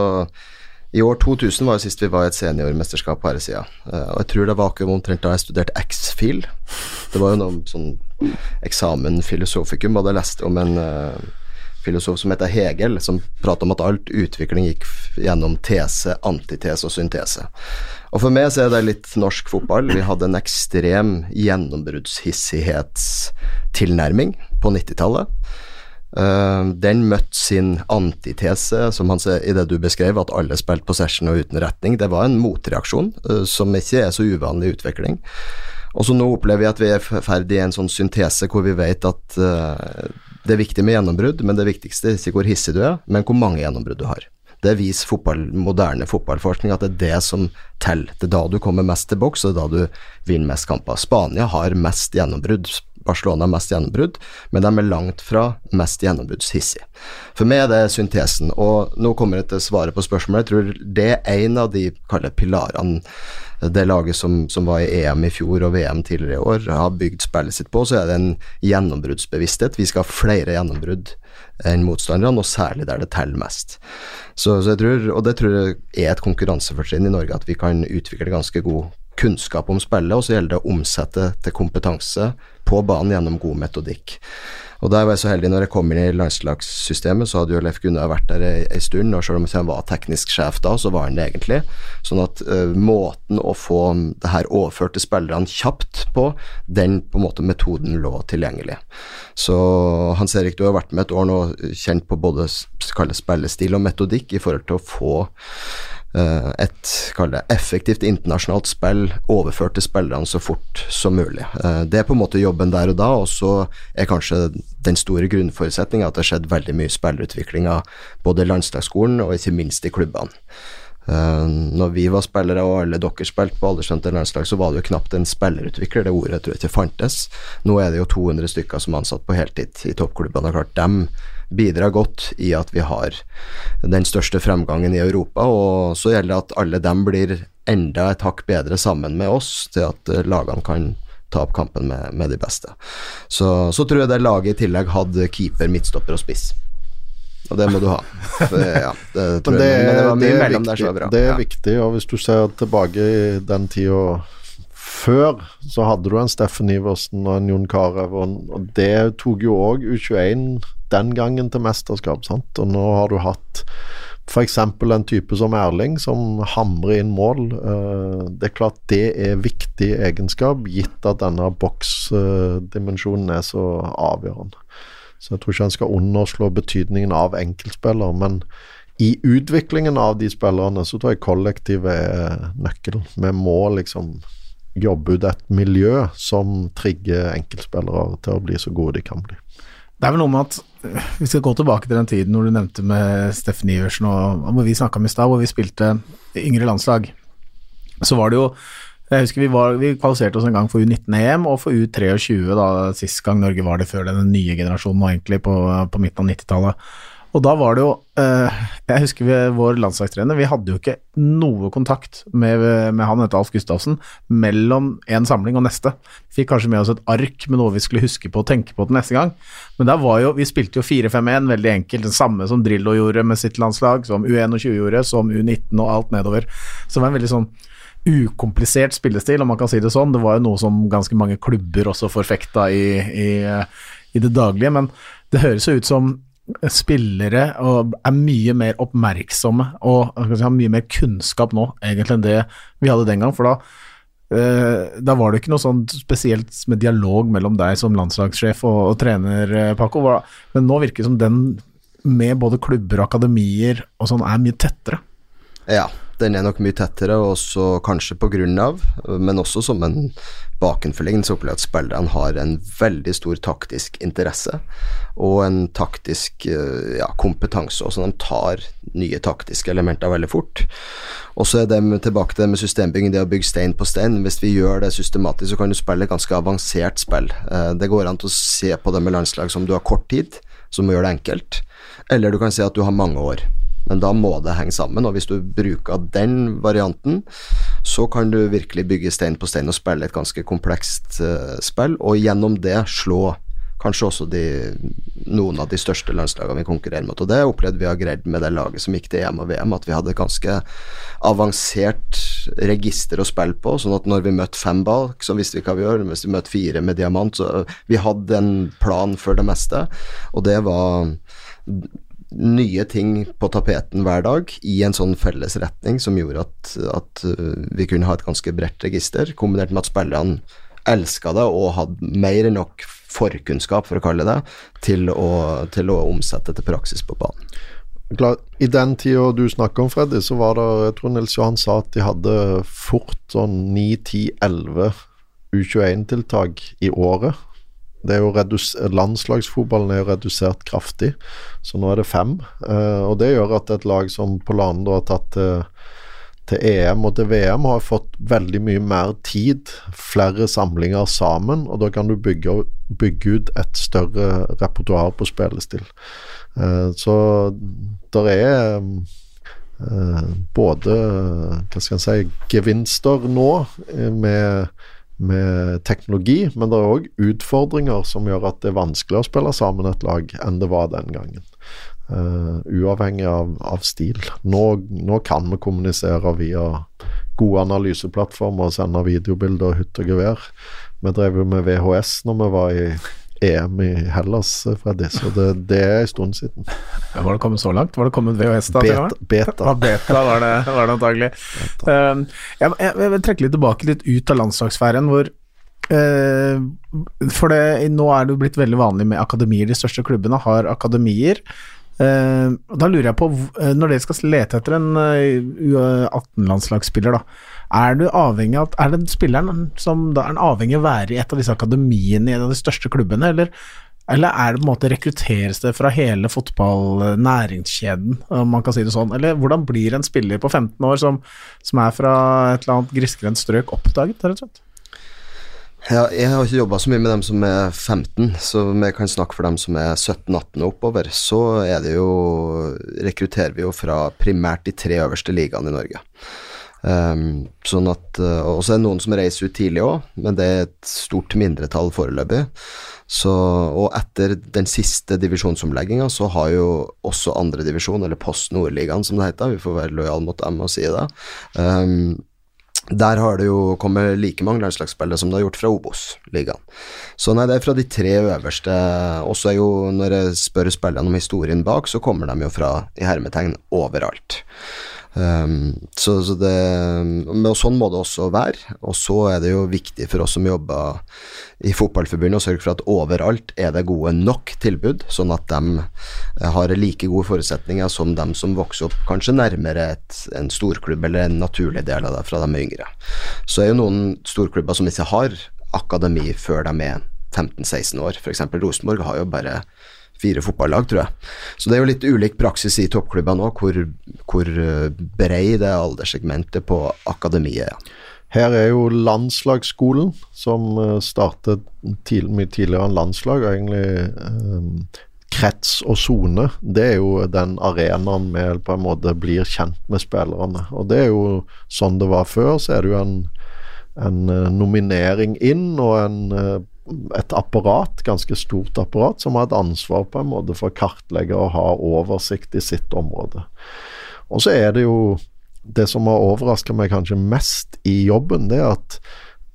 i år 2000 var jo sist vi var i et seniormesterskap på herresida. Uh, og jeg tror det var akkurat omtrent da jeg studerte X-fil. Det var jo noe sånn eksamen filosofikum, og jeg leste om en uh, filosof som heter Hegel, som prater om at alt utvikling gikk gjennom tese, antitese og syntese. Og For meg så er det litt norsk fotball. Vi hadde en ekstrem gjennombruddshissighetstilnærming på 90-tallet. Uh, den møtte sin antitese, som han ser i det du beskrev, at alle spilte possession og uten retning. Det var en motreaksjon, uh, som ikke er så uvanlig utvikling. Og så nå opplever vi at vi er ferdig i en sånn syntese hvor vi vet at uh, det er viktig med gjennombrudd, men det viktigste er ikke hvor hissig du er, men hvor mange gjennombrudd du har. Det viser fotball, moderne fotballforskning at det er det som teller. Det er da du kommer mest til boks, og det er da du vinner mest kamper. Spania har mest gjennombrudd. Barcelona har mest gjennombrudd, men de er langt fra mest gjennombruddshissige. For meg er det syntesen, og nå kommer jeg til svaret på spørsmålet. Jeg tror det er en av de pilarene det laget som, som, var i EM i fjor og VM tidligere i år, har bygd spillet sitt på, så er det en gjennombruddsbevissthet. Vi skal ha flere gjennombrudd enn motstanderne, og særlig der det teller mest. Så, så jeg tror, og det tror jeg er et konkurransefortrinn i Norge, at vi kan utvikle ganske god kunnskap om spillet, og så gjelder det å omsette til kompetanse på banen gjennom god metodikk. Og der var jeg så heldig når jeg kom inn i landslagssystemet, så hadde jo Leif Gunnar vært der ei stund, og selv om han var teknisk sjef da, så var han det egentlig. Sånn at uh, måten å få det her overført til spillerne kjapt på, den på en måte metoden lå tilgjengelig. Så Hans Erik, du har vært med et år nå, kjent på både spillestil og metodikk i forhold til å få Eh, et det, effektivt internasjonalt spill overført til spillerne så fort som mulig. Eh, det er på en måte jobben der og da, og så er kanskje den store grunnforutsetninga at det har skjedd veldig mye spillerutvikling av både landslagsskolen og ikke minst i klubbene. Uh, når vi var spillere og alle dere spilte på aldersskjønte landslag, så var det jo knapt en spillerutvikler. Det ordet tror jeg ikke fantes. Nå er det jo 200 stykker som er ansatt på heltid i toppklubbene. og Klart dem bidrar godt i at vi har den største fremgangen i Europa. Og så gjelder det at alle dem blir enda et hakk bedre sammen med oss, til at eh, lagene kan ta opp kampen med, med de beste. Så, så tror jeg det laget i tillegg hadde keeper, midtstopper og spiss og det må du ha. For, ja, det tror det, det var mye mellom viktig, der som var bra. Det er ja. viktig, og hvis du ser tilbake i den tida før, så hadde du en Steffen Iversen og en Jon Carew, og det tok jo òg U21 den gangen til mesterskap, sant, og nå har du hatt F.eks. en type som Erling, som hamrer inn mål. Eh, det er klart det er viktig egenskap, gitt at denne boksdimensjonen er så avgjørende. Så jeg tror ikke en skal underslå betydningen av enkeltspillere. Men i utviklingen av de spillerne, så tror jeg kollektivet er nøkkelen. Vi må liksom jobbe ut et miljø som trigger enkeltspillere til å bli så gode de kan bli. Det er vel noe med at øh, Vi skal gå tilbake til den tiden når du nevnte med Steffen Iversen og hvor vi snakka om i stad, hvor vi spilte yngre landslag. Så var det jo jeg husker vi, var, vi kvalifiserte oss en gang for U19-EM og for U23 da sist gang Norge var det før den nye generasjonen var egentlig på, på midten av 90-tallet. Og da var det jo eh, Jeg husker vi, vår landslagstrener, vi hadde jo ikke noe kontakt med, med han etter Alf Gustavsen mellom en samling og neste. Fikk kanskje med oss et ark med noe vi skulle huske på og tenke på til neste gang. Men der var jo, vi spilte jo 4-5-1, veldig enkelt. Den samme som Drillo gjorde med sitt landslag, som U21 gjorde, som U19 og alt nedover. Så det var en veldig sånn ukomplisert spillestil, om man kan si det sånn. Det var jo noe som ganske mange klubber også forfekta i, i, i det daglige, men det høres jo ut som spillere er mye mer oppmerksomme og si, har mye mer kunnskap nå egentlig enn det vi hadde den gang. For da, eh, da var det ikke noe sånn spesielt med dialog mellom deg som landslagssjef og, og trener, eh, Paco. Men nå virker det som den med både klubber og akademier og sånn er mye tettere. Ja, den er nok mye tettere, også kanskje på grunn av, men også som en bakenforliggende, så opplever jeg at spillerne har en veldig stor taktisk interesse og en taktisk eh, ja, kompetanse, også de tar nye taktiske elementer veldig fort. Og så er det tilbake til det med systembygging, det å bygge stein på stein. Hvis vi gjør det systematisk, så kan du spille ganske avansert spill. Eh, det går an til å se på det med landslag som du har kort tid, som gjør det enkelt, eller du kan si at du har mange år. Men da må det henge sammen, og hvis du bruker den varianten, så kan du virkelig bygge stein på stein og spille et ganske komplekst uh, spill, og gjennom det slå kanskje også de, noen av de største landslagene vi konkurrerer mot. Og det opplevde vi har greid med det laget som gikk til EM og VM, at vi hadde et ganske avansert register å spille på. sånn at når vi møtte fem balk, så visste vi hva vi gjør. Hvis vi møtte fire med diamant, så vi hadde en plan for det meste. Og det var nye ting på tapeten hver dag i en sånn felles retning som gjorde at, at uh, vi kunne ha et ganske bredt register, kombinert med at spillerne elska det og hadde mer enn nok forkunnskap, for å kalle det, til å, til å omsette til praksis på banen. I den tida du snakker om, Freddy, så var det Jeg tror Nils Johan sa at de hadde fort sånn 9-10-11 U21-tiltak i året det er jo landslagsfotballen er jo redusert kraftig, så nå er det fem. Uh, og Det gjør at et lag som på landet har tatt til, til, EM og til VM, har fått veldig mye mer tid, flere samlinger sammen, og da kan du bygge, bygge ut et større repertoar på spillestil. Uh, så der er uh, både hva skal jeg si, gevinster nå med med teknologi, men det er òg utfordringer som gjør at det er vanskelig å spille sammen et lag enn det var den gangen. Uh, uavhengig av, av stil. Nå, nå, kan vi kommunisere via gode analyseplattformer og sende videobilder og hytt og gevær. Vi drev jo med VHS når vi var i, EM i Hellas, Freddy, så det, det er en stund siden. Ja, var det kommet så langt? Var det kommet VHS da? Beta. beta. Ja, beta var det, var det antagelig. Um, jeg, jeg, jeg vil trekke litt tilbake litt ut av landslagssfæren, hvor uh, For det, nå er det jo blitt veldig vanlig med akademier. De største klubbene har akademier. Uh, da lurer jeg på, eh, når dere skal lete etter en eh, U18-landslagsspiller, da, er du avhengig av Er den spilleren som da er avhengig av å være i et av disse akademiene i en av de største klubbene, eller, eller er det på en måte rekrutteres det fra hele fotball-næringskjeden, om man kan si det sånn? Eller hvordan blir en spiller på 15 år som, som er fra et eller annet grisgrendt strøk, oppdaget, rett og slett? Ja, jeg har ikke jobba så mye med dem som er 15, så jeg kan snakke for dem som er 17-18 og oppover. Så er det jo rekrutterer vi jo fra primært de tre øverste ligaene i Norge. Um, sånn at, uh, Og så er det noen som reiser ut tidlig òg, men det er et stort mindretall foreløpig. Så, og etter den siste divisjonsomlegginga så har jo også andredivisjon, eller Post Nordligaen som det heter, vi får være lojale mot dem og si det, um, der har det jo kommet like mange landslagsspillere som det har gjort fra Obos-ligaen. Så nei, det er fra de tre øverste. Også er jo, når jeg spør spillerne om historien bak, så kommer de jo fra, i hermetegn, overalt. Um, så, så det, og sånn må det også være. Og så er det jo viktig for oss som jobber i Fotballforbundet å sørge for at overalt er det gode nok tilbud, sånn at de har like gode forutsetninger som dem som vokser opp kanskje nærmere et, en storklubb eller en naturlig del av det fra de er yngre. Så er jo noen storklubber som ikke har akademi før de er 15-16 år. F.eks. Rosenborg har jo bare fire fotballag, tror jeg. Så det er jo litt ulik praksis i toppklubbene òg, hvor, hvor eh, brei det alderssegmentet på akademiet er. Her er jo landslagsskolen, som eh, startet tid, mye tidligere enn landslag. egentlig um, Krets og sone, det er jo den arenaen vi på en måte blir kjent med spillerne. Og det er jo sånn det var før. Så er det jo en, en nominering inn og en, et apparat, ganske stort apparat, som har et ansvar på en måte for å kartlegge og ha oversikt i sitt område. Og så er det jo det som har overraska meg kanskje mest i jobben, det er at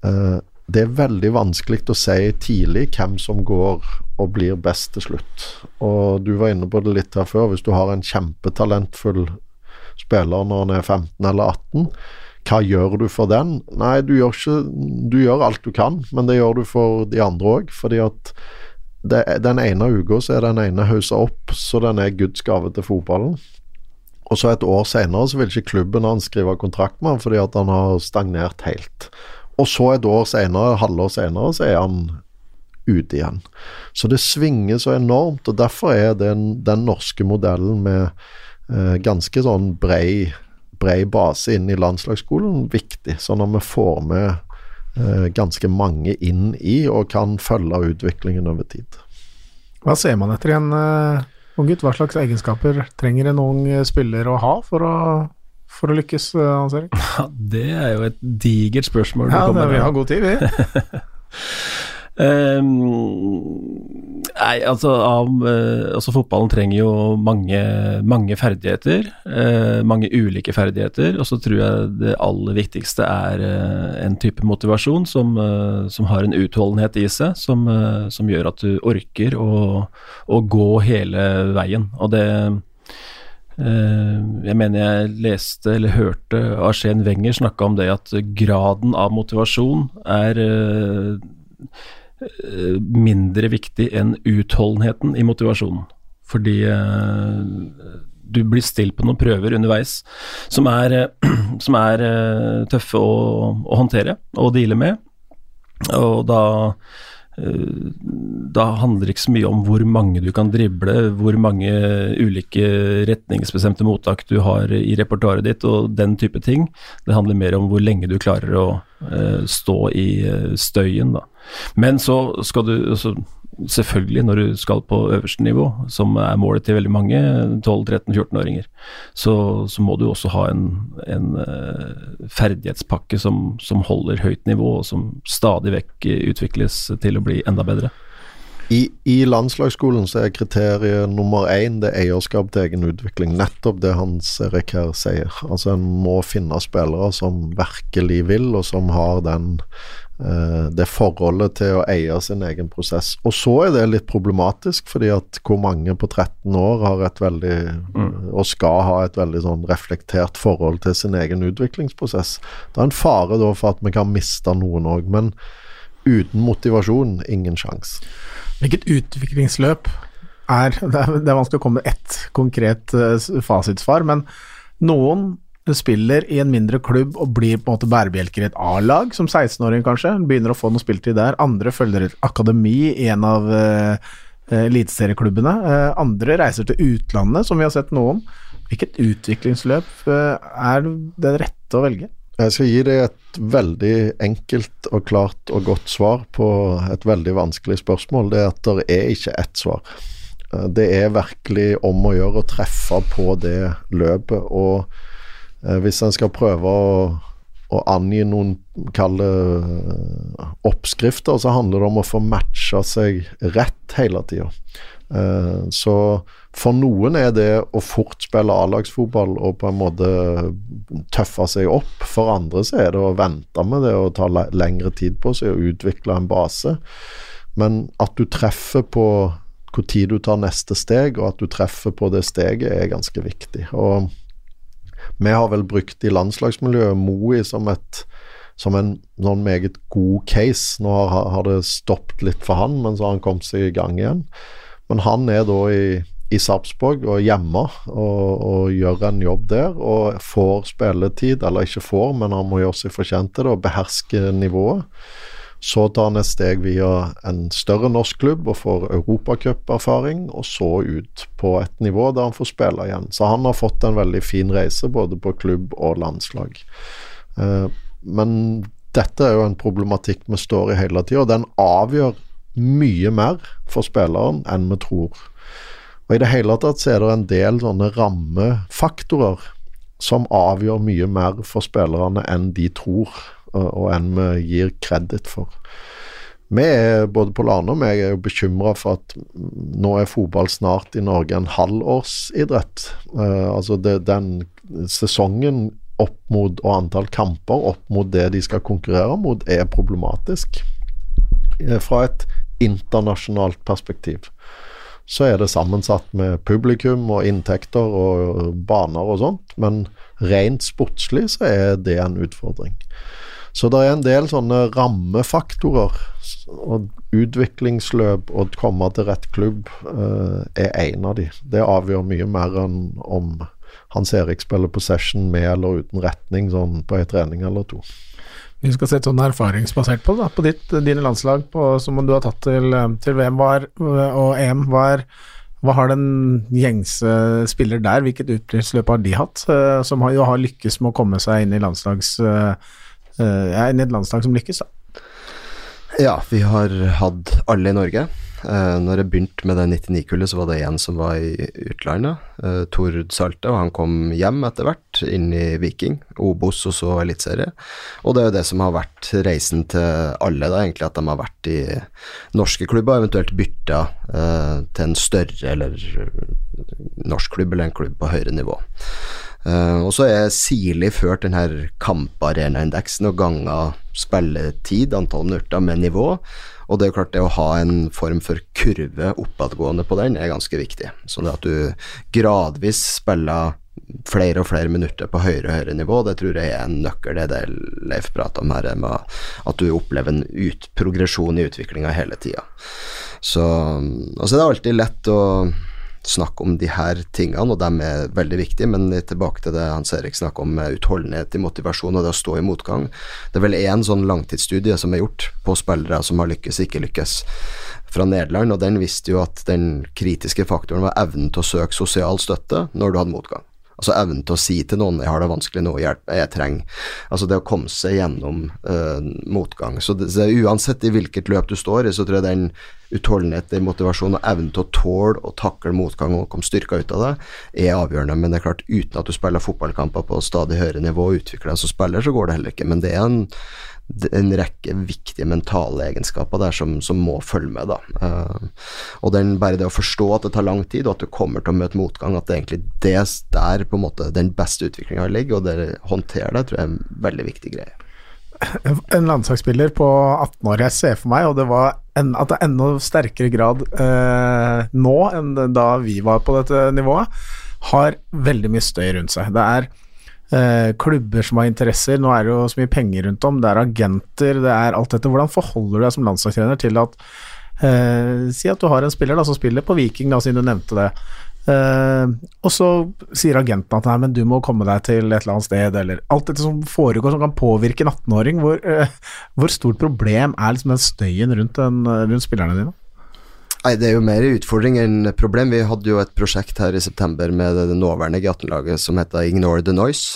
eh, det er veldig vanskelig å si tidlig hvem som går og blir best til slutt. Og du var inne på det litt her før. Hvis du har en kjempetalentfull spiller når han er 15 eller 18, hva gjør du for den? Nei, du gjør, ikke, du gjør alt du kan, men det gjør du for de andre òg. Fordi at det, den ene uka så er den ene haussa opp så den er Guds gave til fotballen. Og så et år senere så vil ikke klubben hans skrive kontrakt med han fordi at han har stagnert helt. Og så et år senere, halvår senere, så er han ute igjen. Så det svinger så enormt, og derfor er den, den norske modellen med eh, ganske sånn brei, brei base inn i landslagsskolen viktig. Så når vi får med eh, ganske mange inn i og kan følge utviklingen over tid. Hva ser man etter i en uh, ung gutt? Hva slags egenskaper trenger en ung eh, spiller å ha for å, for å lykkes, uh, Hans Erik? Ja, det er jo et digert spørsmål. Ja, kommer det, vi har god tid, vi. Ehm, nei, altså, av, eh, altså Fotballen trenger jo mange, mange ferdigheter. Uh, mange ulike ferdigheter. Og så tror jeg det aller viktigste er uh, en type motivasjon som, som har en utholdenhet i seg, som, som gjør at du orker å, å gå hele veien. Og det jeg mener jeg leste eller hørte Arsen Wenger snakke om det at graden av motivasjon er mindre viktig enn utholdenheten i motivasjonen. Fordi eh, du blir stilt på noen prøver underveis som er, eh, som er eh, tøffe å, å håndtere og deale med. Og da eh, da handler det ikke så mye om hvor mange du kan drible, hvor mange ulike retningsbestemte mottak du har i repertoaret ditt og den type ting. Det handler mer om hvor lenge du klarer å eh, stå i eh, støyen, da. Men så skal du altså, Selvfølgelig, når du skal på øverste nivå, som er målet til veldig mange 12-13-14-åringer, så, så må du også ha en, en eh, ferdighetspakke som, som holder høyt nivå, og som stadig vekk utvikles til å bli enda bedre. I, I landslagsskolen så er kriteriet nummer én det er eierskap til egen utvikling. Nettopp det Hans Erik her sier. Altså En må finne spillere som virkelig vil, og som har den det forholdet til å eie sin egen prosess. Og så er det litt problematisk, fordi at hvor mange på 13 år har et veldig mm. Og skal ha et veldig sånn reflektert forhold til sin egen utviklingsprosess. Det er en fare da for at vi kan miste noen òg, men uten motivasjon, ingen sjanse. Hvilket utviklingsløp er Det er, vanskelig å komme med ett konkret uh, fasitsvar, men noen spiller i en mindre klubb og blir på en måte bærebjelker i et A-lag, som 16-åring kanskje, begynner å få noe spiltid der. Andre følger et akademi i en av uh, eliteserieklubbene. Uh, andre reiser til utlandet, som vi har sett noen. Hvilket utviklingsløp uh, er det rette å velge? Jeg skal gi deg et veldig enkelt og klart og godt svar på et veldig vanskelig spørsmål. Det er at det er ikke ett svar. Det er virkelig om å gjøre å treffe på det løpet. og hvis en skal prøve å, å angi noen kalde eh, oppskrifter, så handler det om å få matcha seg rett hele tida. Eh, så for noen er det å fort spille A-lagsfotball og på en måte tøffe seg opp. For andre så er det å vente med det og ta lengre tid på seg og utvikle en base. Men at du treffer på hvor tid du tar neste steg, og at du treffer på det steget, er ganske viktig. Og vi har vel brukt i landslagsmiljøet Moi som, et, som en sånn meget god case. Nå har, har, det stoppet litt for han, men så har han kommet seg i gang igjen. Men han er da i, i Sarpsborg og hjemme og, og, gjør en jobb der. Og får spilletid, eller ikke får, men han må gjøre seg fortjent til det og beherske nivået. Så tar han et steg via en større norsk klubb og får europacuperfaring, og så ut på et nivå der han får spille igjen. Så han har fått en veldig fin reise både på klubb og landslag. Eh, men dette er jo en problematikk vi står i hele tida, og den avgjør mye mer for spilleren enn vi tror. Og I det hele tatt så er det en del sånne rammefaktorer som avgjør mye mer for spillerne enn de tror og enn vi gir kreditt for. Vi er, både på Lane og jeg er jo bekymra for at nå er fotball snart i Norge en halvårsidrett. Uh, altså det, den sesongen opp mot, og antall kamper opp mot det de skal konkurrere mot, er problematisk. Uh, fra et internasjonalt perspektiv så er det sammensatt med publikum og inntekter og baner og sånt, men rent sportslig så er det en utfordring. Så det er en del sånne rammefaktorer. Og utviklingsløp og å komme til rett klubb uh, er en av de. Det avgjør mye mer enn om Hans Erik spiller possession med eller uten retning sånn på en trening eller to. Vi skal se sånn erfaringsbasert på det, på ditt, dine landslag på, som du har tatt til, til VM var, og EM. Hva, hva har den gjengse spiller der, hvilket utviklingsløp har de hatt, uh, som har, har lykkes med å komme seg inn i landslags... Uh, Eh, jeg er inne et landslag som lykkes, da. Ja, vi har hatt alle i Norge. Uh, når jeg begynte med det 99-kullet, så var det én som var i utlandet, uh, Tord Salte, og han kom hjem etter hvert, inn i Viking, Obos og så Eliteserie. Og det er jo det som har vært reisen til alle, da, egentlig, at de har vært i norske klubber, eventuelt bytta uh, til en større eller norsk klubb eller en klubb på høyere nivå. Uh, og så er sirlig ført denne kamparenaindeksen og ganga spilletid, antall minutter, med nivå. Og det er klart det å ha en form for kurve oppadgående på den er ganske viktig. Så det at du gradvis spiller flere og flere minutter på høyere og høyere nivå, det tror jeg er en nøkkel. Det er det Leif prater om her, med at du opplever en ut, progresjon i utviklinga hele tida. Så altså det er alltid lett å snakke om de her tingene, og de er veldig viktige. Men tilbake til det Hans Erik snakker om utholdenhet i motivasjon og det å stå i motgang. Det er vel én sånn langtidsstudie som er gjort på spillere som har lykkes, ikke lykkes, fra Nederland, og den viste jo at den kritiske faktoren var evnen til å søke sosial støtte når du hadde motgang. Altså evnen til å si til noen 'jeg har det vanskelig nå, hjelp jeg trenger' Altså det å komme seg gjennom uh, motgang. Så, det, så uansett i hvilket løp du står i, så tror jeg den utholdenhet, den motivasjon og evnen til å tåle og takle motgang og komme styrka ut av det, er avgjørende. Men det er klart, uten at du spiller fotballkamper på stadig høyere nivå og utvikler deg som spiller, så går det heller ikke. Men det er en en rekke viktige mentale egenskaper der som, som må følge med. da. Uh, og den, bare det å forstå at det tar lang tid, og at du kommer til å møte motgang, at det egentlig det der på en måte den beste utviklinga ligger, og det håndterer det, tror jeg er en veldig viktig greie. En landslagsspiller på 18 år jeg ser for meg, og det var en, at det er enda sterkere grad eh, nå enn da vi var på dette nivået, har veldig mye støy rundt seg. Det er eh, klubber som har interesser, nå er det jo så mye penger rundt om, det er agenter, det er alt dette. Hvordan forholder du deg som landslagstrener til at eh, Si at du har en spiller da, som spiller på Viking, da, siden du nevnte det. Uh, og så sier agenten at nei, men du må komme deg til et eller annet sted, eller alt dette som foregår som kan påvirke en 18-åring. Hvor, uh, hvor, stort problem er liksom den støyen rundt, den, rundt spillerne dine? Nei, Det er jo mer utfordring enn problem. Vi hadde jo et prosjekt her i september med det nåværende G18-laget som heter Ignore the Noise,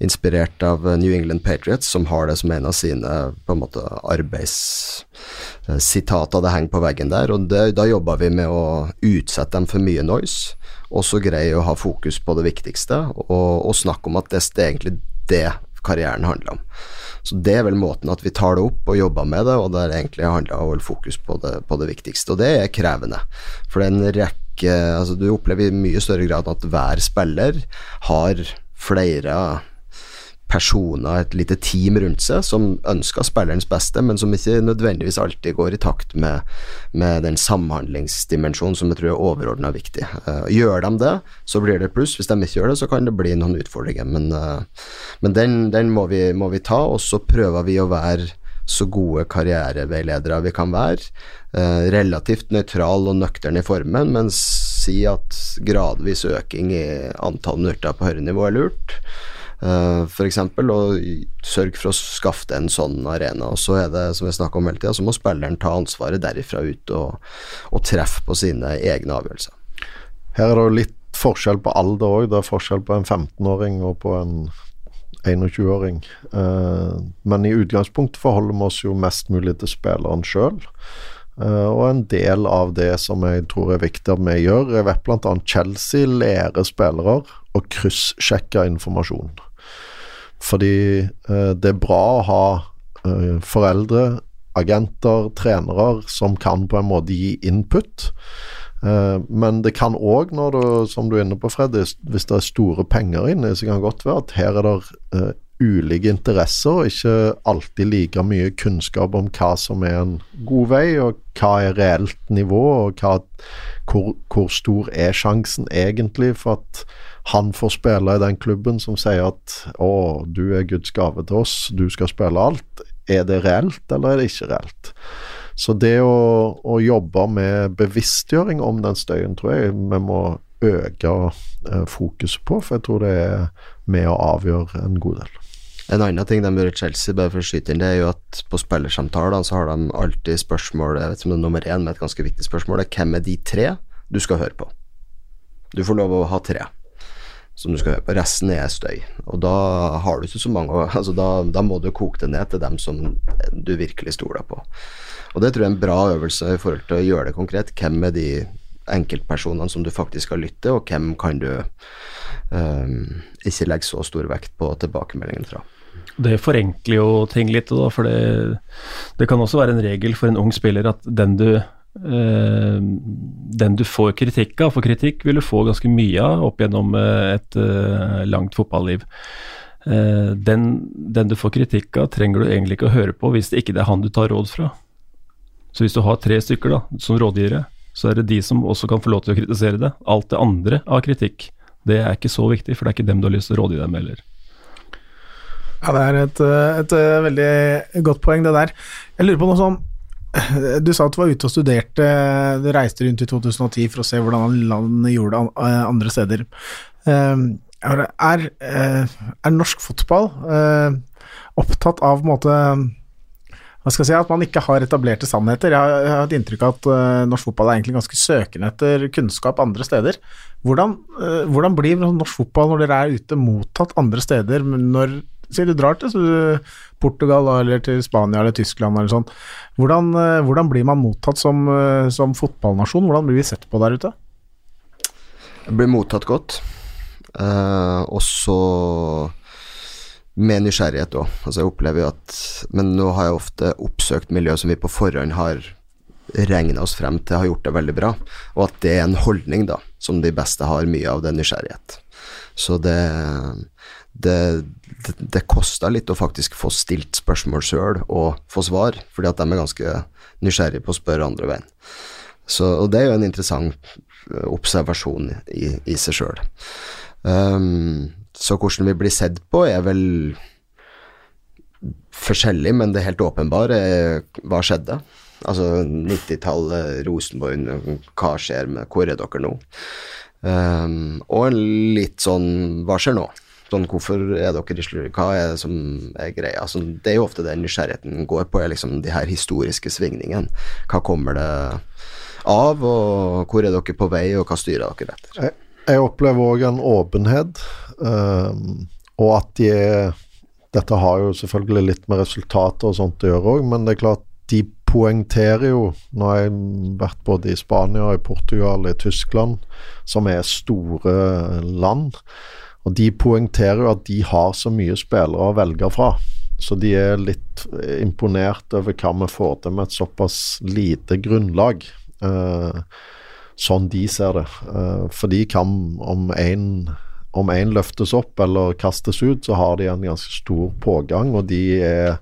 inspirert av New England Patriots, som har det som en av sine på en måte arbeidssitater det henger på veggen der. og det, Da jobba vi med å utsette dem for mye noise også greie å ha fokus på det viktigste, og, og snakke om at det, er egentlig det karrieren handler om. Så Det er vel måten at vi tar det opp og jobber med det, og det er egentlig handler om å holde fokus på det, på det, viktigste. Og det er krevende. For det er en rekke altså Du opplever i mye større grad at hver spiller har flere personer, et lite team rundt seg, som ønsker spillerens beste, men som ikke nødvendigvis alltid går i takt med, med den samhandlingsdimensjonen som jeg tror er overordna viktig. Uh, gjør de det, så blir det pluss. Hvis de ikke gjør det, så kan det bli noen utfordringer. Men, uh, men den, den må, vi, må, vi, ta, og så prøver vi å være så gode karriereveiledere vi kan være. Uh, relativt nøytral og nøktern i formen, men si at gradvis øking i antall minutter på høyere nivå er lurt eh, f.eks., og sørge for å skaffe en sånn arena. Og så er det, som jeg snakker om hele tida, så må spilleren ta ansvaret derifra ut og, og treffe på sine egne avgjørelser. Her er det jo litt forskjell på alder òg. Det er forskjell på en 15-åring og på en 21-åring. Uh, eh, men i utgangspunktet forholder vi oss jo mest mulig til spilleren sjøl. Eh, og en del av det som jeg tror er viktig at vi gjør, jeg vet bl.a. Chelsea lærer spillere å kryssjekke informasjon. Fordi eh, det er bra å ha eh, foreldre, agenter, trenere som kan på en måte gi input. Eh, men det kan òg, som du er inne på, Freddy, hvis det er store penger inne, så kan det godt være at her er det ulike interesser, og ikke alltid like mye kunnskap om hva som er en god vei, og hva er reelt nivå, og hva, hvor, hvor stor er sjansen egentlig for at han får spille i den klubben som sier at å, du er Guds gave til oss, du skal spille alt. Er det reelt, eller er det ikke reelt? Så det å, å jobbe med bevisstgjøring om den støyen, tror jeg vi må øke eh, fokuset på, for jeg tror det er med å avgjøre en god del. En annen ting de gjør i Chelsea, bare for å skyte inn, det er jo at på spillersamtalene så har de alltid spørsmål Jeg vet ikke om det er nummer én, men et ganske viktig spørsmål er hvem er de tre du skal høre på? Du får lov å ha tre som du skal høre på. Resten er støy. Og da har du ikke så mange altså da, da, må du koke det ned til dem som du virkelig stoler på. Og det tror jeg er en bra øvelse i forhold til å gjøre det konkret. Hvem er de enkeltpersonene som du faktisk skal lytte, og hvem kan du um, ikke legge så stor vekt på tilbakemeldingen fra. Det forenkler jo ting litt, da, for det, det kan også være en regel for en ung spiller at den du den du får kritikk av, for kritikk vil du få ganske mye av opp gjennom eh, et eh, langt fotballiv. Den, den, du får kritikk av, trenger du egentlig ikke å høre på hvis det ikke er han du tar råd fra. Så hvis du har tre stykker da, som rådgivere, så er det de som også kan få lov til å kritisere det. Alt det andre av kritikk, det er ikke så viktig, for det er ikke dem du har lyst til å rådgi dem heller. Ja, det er et, et veldig godt poeng, det der. Jeg lurer på noe sånn du sa at du var ute og studerte, du reiste rundt i 2010 for å se hvordan landet gjorde det eh, andre steder. Ehm, er, er, eh, er norsk fotball eh, opptatt av måte hva skal jeg si, at man ikke har etablerte sannheter. Jeg har, jeg har et inntrykk av at norsk fotball er egentlig ganske søkende etter kunnskap andre steder. Hvordan, hvordan blir norsk fotball når dere er ute mottatt andre steder, når sier du drar til Portugal eller til Spania eller Tyskland eller sånn. Hvordan, eh, hvordan blir man mottatt som, eh, som, fotballnasjon? Hvordan blir vi sett på der ute? Jeg blir mottatt godt. Uh, og så med nysgjerrighet òg. Altså jeg opplever jo at Men nå har jeg ofte oppsøkt miljø som vi på forhånd har regna oss frem til har gjort det veldig bra, og at det er en holdning da, som de beste har mye av, det nysgjerrighet. Så det det, det, det koster litt å faktisk få stilt spørsmål sjøl og få svar, fordi at de er ganske nysgjerrige på å spørre andre veien. Så, og det er jo en interessant eh, observasjon i, i seg sjøl. Um, ehm, så hvordan vi blir sett på, er vel forskjellig, men det helt åpenbare hva skjedde? Altså 90-tallet, Rosenborg, hva skjer med Hvor er dere nå? Um, og litt sånn Hva skjer nå? Sånn, hvorfor er dere i slurv? Hva er det som er greia? Altså, det er jo ofte det nysgjerrigheten går på, er liksom de her historiske svingningene. Hva kommer det av, og hvor er dere på vei, og hva styrer dere etter? Jeg, jeg opplever òg en åpenhet, um, og at de er Dette har jo selvfølgelig litt med resultater og sånt å gjøre òg, men det er klart de poengterer jo Nå har jeg vært både i Spania, i Portugal, i Tyskland, som er store land. Og De poengterer jo at de har så mye spillere å velge fra. Så de er litt imponert over hva vi får til med et såpass lite grunnlag. Eh, sånn de ser det. Eh, for de kan, om én løftes opp eller kastes ut, så har de en ganske stor pågang. Og de er,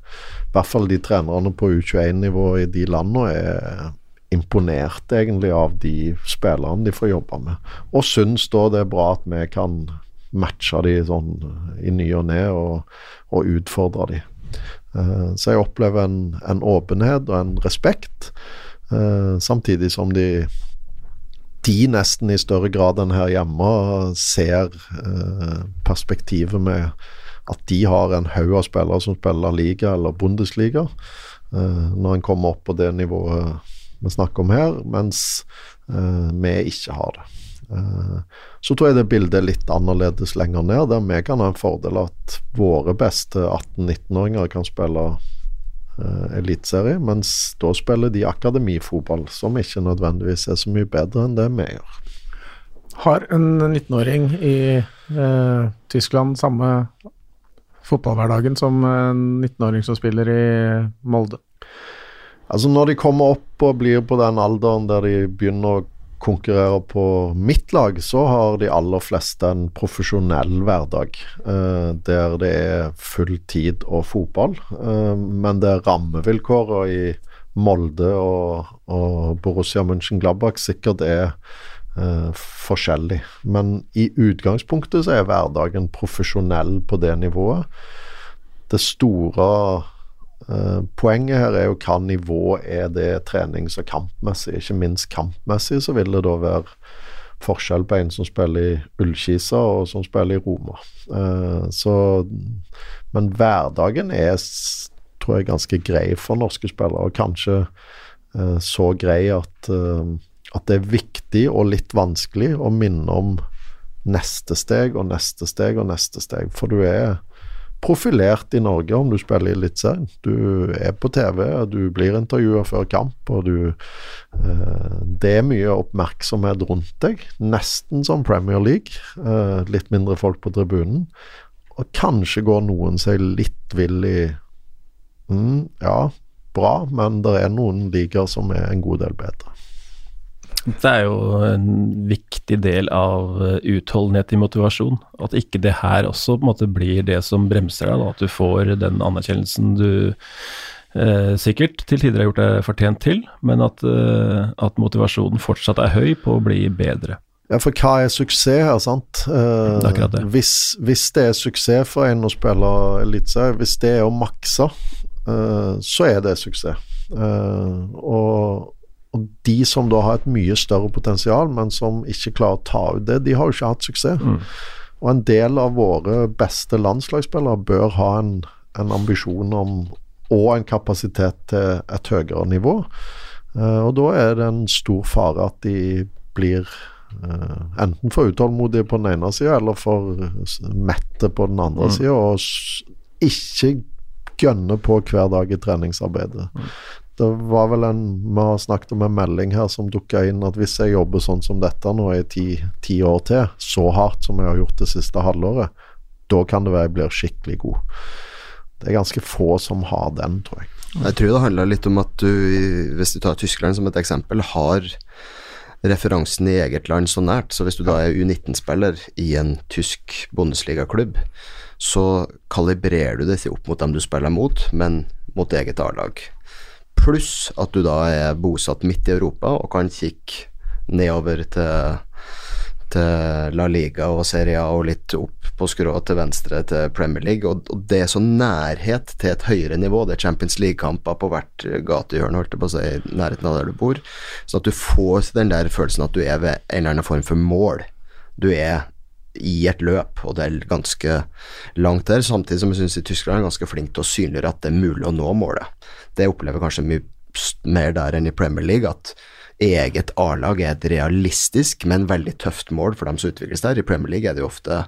i hvert fall de trenerne på U21-nivå i de landene, er imponert egentlig av de spillerne de får jobbe med. Og syns da det er bra at vi kan matche de sånn i ny og ne og, og utfordre de. Uh, så jeg opplever en, en, åpenhet og en respekt, uh, samtidig som de de nesten i større grad enn her hjemme ser perspektivet med at de har en haug av spillere som spiller liga eller Bundesliga, når en kommer opp på det nivået vi snakker om her, mens vi ikke har det. Eh, så tror jeg det bildet er litt annerledes lenger ned, der vi kan ha en fordel at våre beste 18-19-åringer kan spille uh, eliteserie, mens da spiller de akademifotball, som ikke nødvendigvis er så mye bedre enn det vi gjør. Har en 19-åring i uh, Tyskland samme fotballhverdagen som en 19-åring som spiller i Molde? Altså Når de kommer opp og blir på den alderen der de begynner å konkurrerer på mitt lag, så har de aller fleste en profesjonell hverdag. eh, der det er full tid og fotball. Eh, men det er rammevilkårene i Molde og, og Borussia München-Glabach sikkert er eh, forskjellig. Men i utgangspunktet så er hverdagen profesjonell på det nivået. Det store poenget her er jo hva nivå er det trenings- og kampmessig. Ikke minst kampmessig så vil det da være forskjell på en som spiller i Ullkisa og som spiller i Roma. Uh, så, men hverdagen er tror jeg ganske grei for norske spillere, og kanskje uh, så grei at, at det er viktig og litt vanskelig å minne om neste steg og neste steg og neste steg, for du er profilert i Norge om du spiller i Eliteserien. Du er på TV, du blir intervjua før kamp, og du eh, Det er mye oppmerksomhet rundt deg, nesten som Premier League. Eh, litt mindre folk på tribunen. Og kanskje går noen seg litt vill i mm, Ja, bra, men det er noen ligaer som er en god del bedre. Det er jo en viktig del av eh, utholdenhet i motivasjon. At ikke det her også på en måte blir det som bremser deg, da. at du får den anerkjennelsen du eh, sikkert til tider har gjort deg fortjent til, men at, eh, at, motivasjonen fortsatt er høy på å bli bedre. Ja, for hva er suksess her, sant? Eh, det er det. Hvis, hvis, det er suksess for en å spille eliteserie, hvis det er å makse, eh, så er det suksess. Uh, og, og de som da har et mye større potensial, men som ikke klarer å ta ut det, de har jo ikke hatt suksess. Mm. Og en del av våre beste landslagsspillere bør ha en, en ambisjon om og en kapasitet til et høyere nivå. Uh, og da er det en stor fare at de blir uh, enten for utålmodige på den ene sida, eller for mette på den andre mm. sida, og ikke gønne på hver dag i treningsarbeidet. Mm. Det var vel en Vi har snakket om en melding her som dukka inn at hvis jeg jobber sånn som dette nå i ti, ti, år til, så hardt som jeg har gjort det siste halvåret, da kan det være jeg blir skikkelig god. Det er ganske få som har den, tror jeg. Jeg tror det handler litt om at du, hvis du tar Tyskland som et eksempel, har referansen i eget land så nært. Så hvis du da er U19-spiller i en tysk bondesligaklubb, så kalibrerer du det opp mot dem du spiller mot, men mot eget A-lag. Pluss at du da er bosatt midt i Europa og kan kikke nedover til, til La Liga og Serie A og litt opp på skrå til venstre til Premier League. Og, og det er så nærhet til et høyere nivå. Det er Champions League-kamper på hvert gatehjørne, holdt jeg på å si, i nærheten av der du bor. Sånn at du får den der følelsen at du er ved en eller annen form for mål. Du er i et løp, og det er ganske langt der. Samtidig som jeg syns Tyskland er ganske flink til å synliggjøre at det er mulig å nå målet. Det opplever kanskje mye mer der enn i Premier League, at eget A-lag er et realistisk, men veldig tøft mål for dem som utvikles der. I Premier League er det jo ofte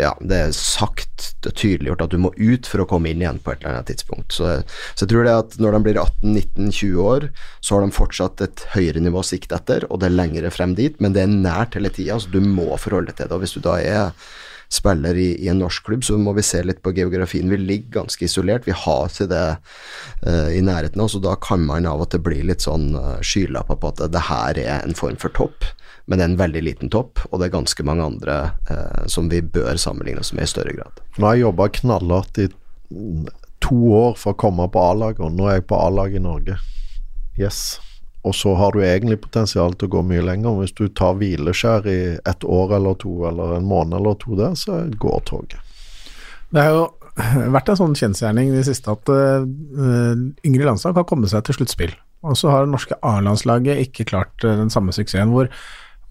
ja, det er sagt og tydeliggjort at du må ut for å komme inn igjen på et eller annet tidspunkt. Så, så jeg tror det at når de blir 18-19-20 år, så har de fortsatt et høyere nivå å sikte etter, og det er lengre frem dit, men det er nært hele tida, så du må forholde deg til det. Og hvis du da er spiller i, i, en norsk klubb, så må vi se litt på geografien. Vi ligger ganske isolert. Vi har ikke det uh, i nærheten av oss, og da kan man av og til bli litt sånn uh, skylapper på at det, det her er en form for topp men en veldig liten topp, og det er ganske mange andre eh, som vi bør sammenligne oss med i større grad. Nå har jeg jobba knallhardt i to år for å komme på A-laget, og nå er jeg på A-laget i Norge. Yes. Og så har du egentlig potensial til å gå mye lenger. Hvis du tar hvileskjær i et år eller to, eller en måned eller to der, så går toget. Det har jo vært en sånn kjensgjerning i det siste at uh, yngre landslag har kommet seg til sluttspill. Og så har det norske A-landslaget ikke klart uh, den samme suksessen. hvor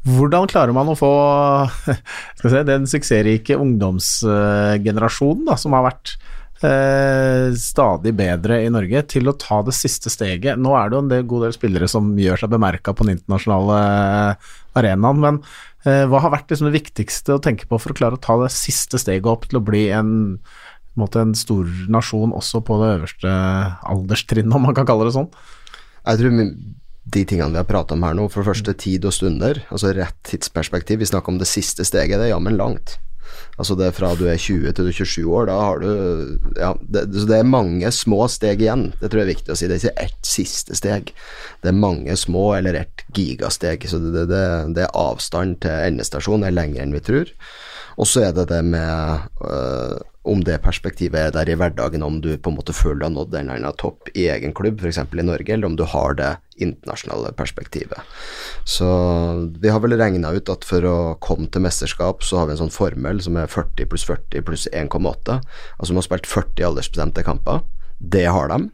hvordan klarer man å få si, den suksessrike ungdomsgenerasjonen da, som har vært eh, stadig bedre i Norge, til å ta det siste steget? Nå er det jo en god del spillere som gjør seg bemerka på den internasjonale arenaen, men eh, hva har vært liksom det viktigste å tenke på for å klare å ta det siste steget opp til å bli en, måte, en stor nasjon også på det øverste alderstrinnet, om man kan kalle det sånn? Jeg tror de tingene vi har prata om her nå, for det første tid og stunder, altså rett tidsperspektiv. Vi snakker om det siste steget, det er jammen langt. Altså det er fra du er 20 til du er 27 år, da har du Ja, det, så det er mange små steg igjen, det tror jeg er viktig å si. Det er ikke ett siste steg, det er mange små eller ett gigasteg. Så det, det, det er avstand til endestasjon er lenger enn vi tror. Og så er det det med øh, om det perspektivet er der i hverdagen, om du på en måte føler du har nådd en eller annen topp i egen klubb, f.eks. i Norge, eller om du har det internasjonale perspektivet. Så vi har vel regna ut at for å komme til mesterskap, så har vi en sånn formel som er 40 pluss 40 pluss 1,8. Altså vi har spilt 40 aldersbestemte kamper. Det har de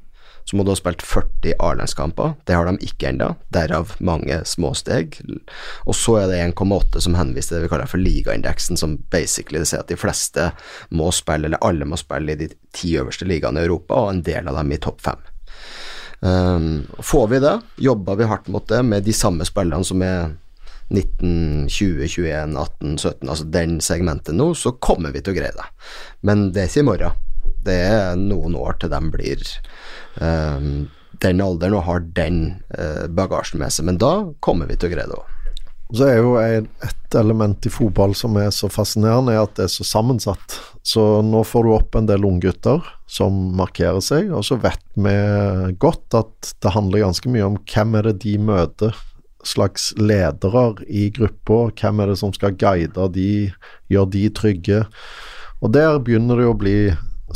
så må du ha spilt 40 A-landskamper. Det har de ikke ennå, derav mange små steg. Og så er det 1,8 som henviser til det vi kaller for ligaindeksen, som basically sier at de fleste må spille, eller alle må spille i de ti øverste ligaene i Europa, og en del av dem i topp fem. Um, får vi det, jobber vi hardt mot det med de samme spillerne som er 19, 20, 21, 18, 17, altså den segmentet nå, så kommer vi til å greie det. Men det er ikke i morgen. Det er noen år til de blir den alderen og har den uh, bagasjen med seg. Men da kommer vi til å greie det òg. Så er jo et element i fotball som er så fascinerende, er at det er så sammensatt. Så nå får du opp en del unggutter som markerer seg, og så vet vi godt at det handler ganske mye om hvem er det de møter slags ledere i gruppa, hvem er det som skal guide de, gjøre de trygge. Og der begynner det å bli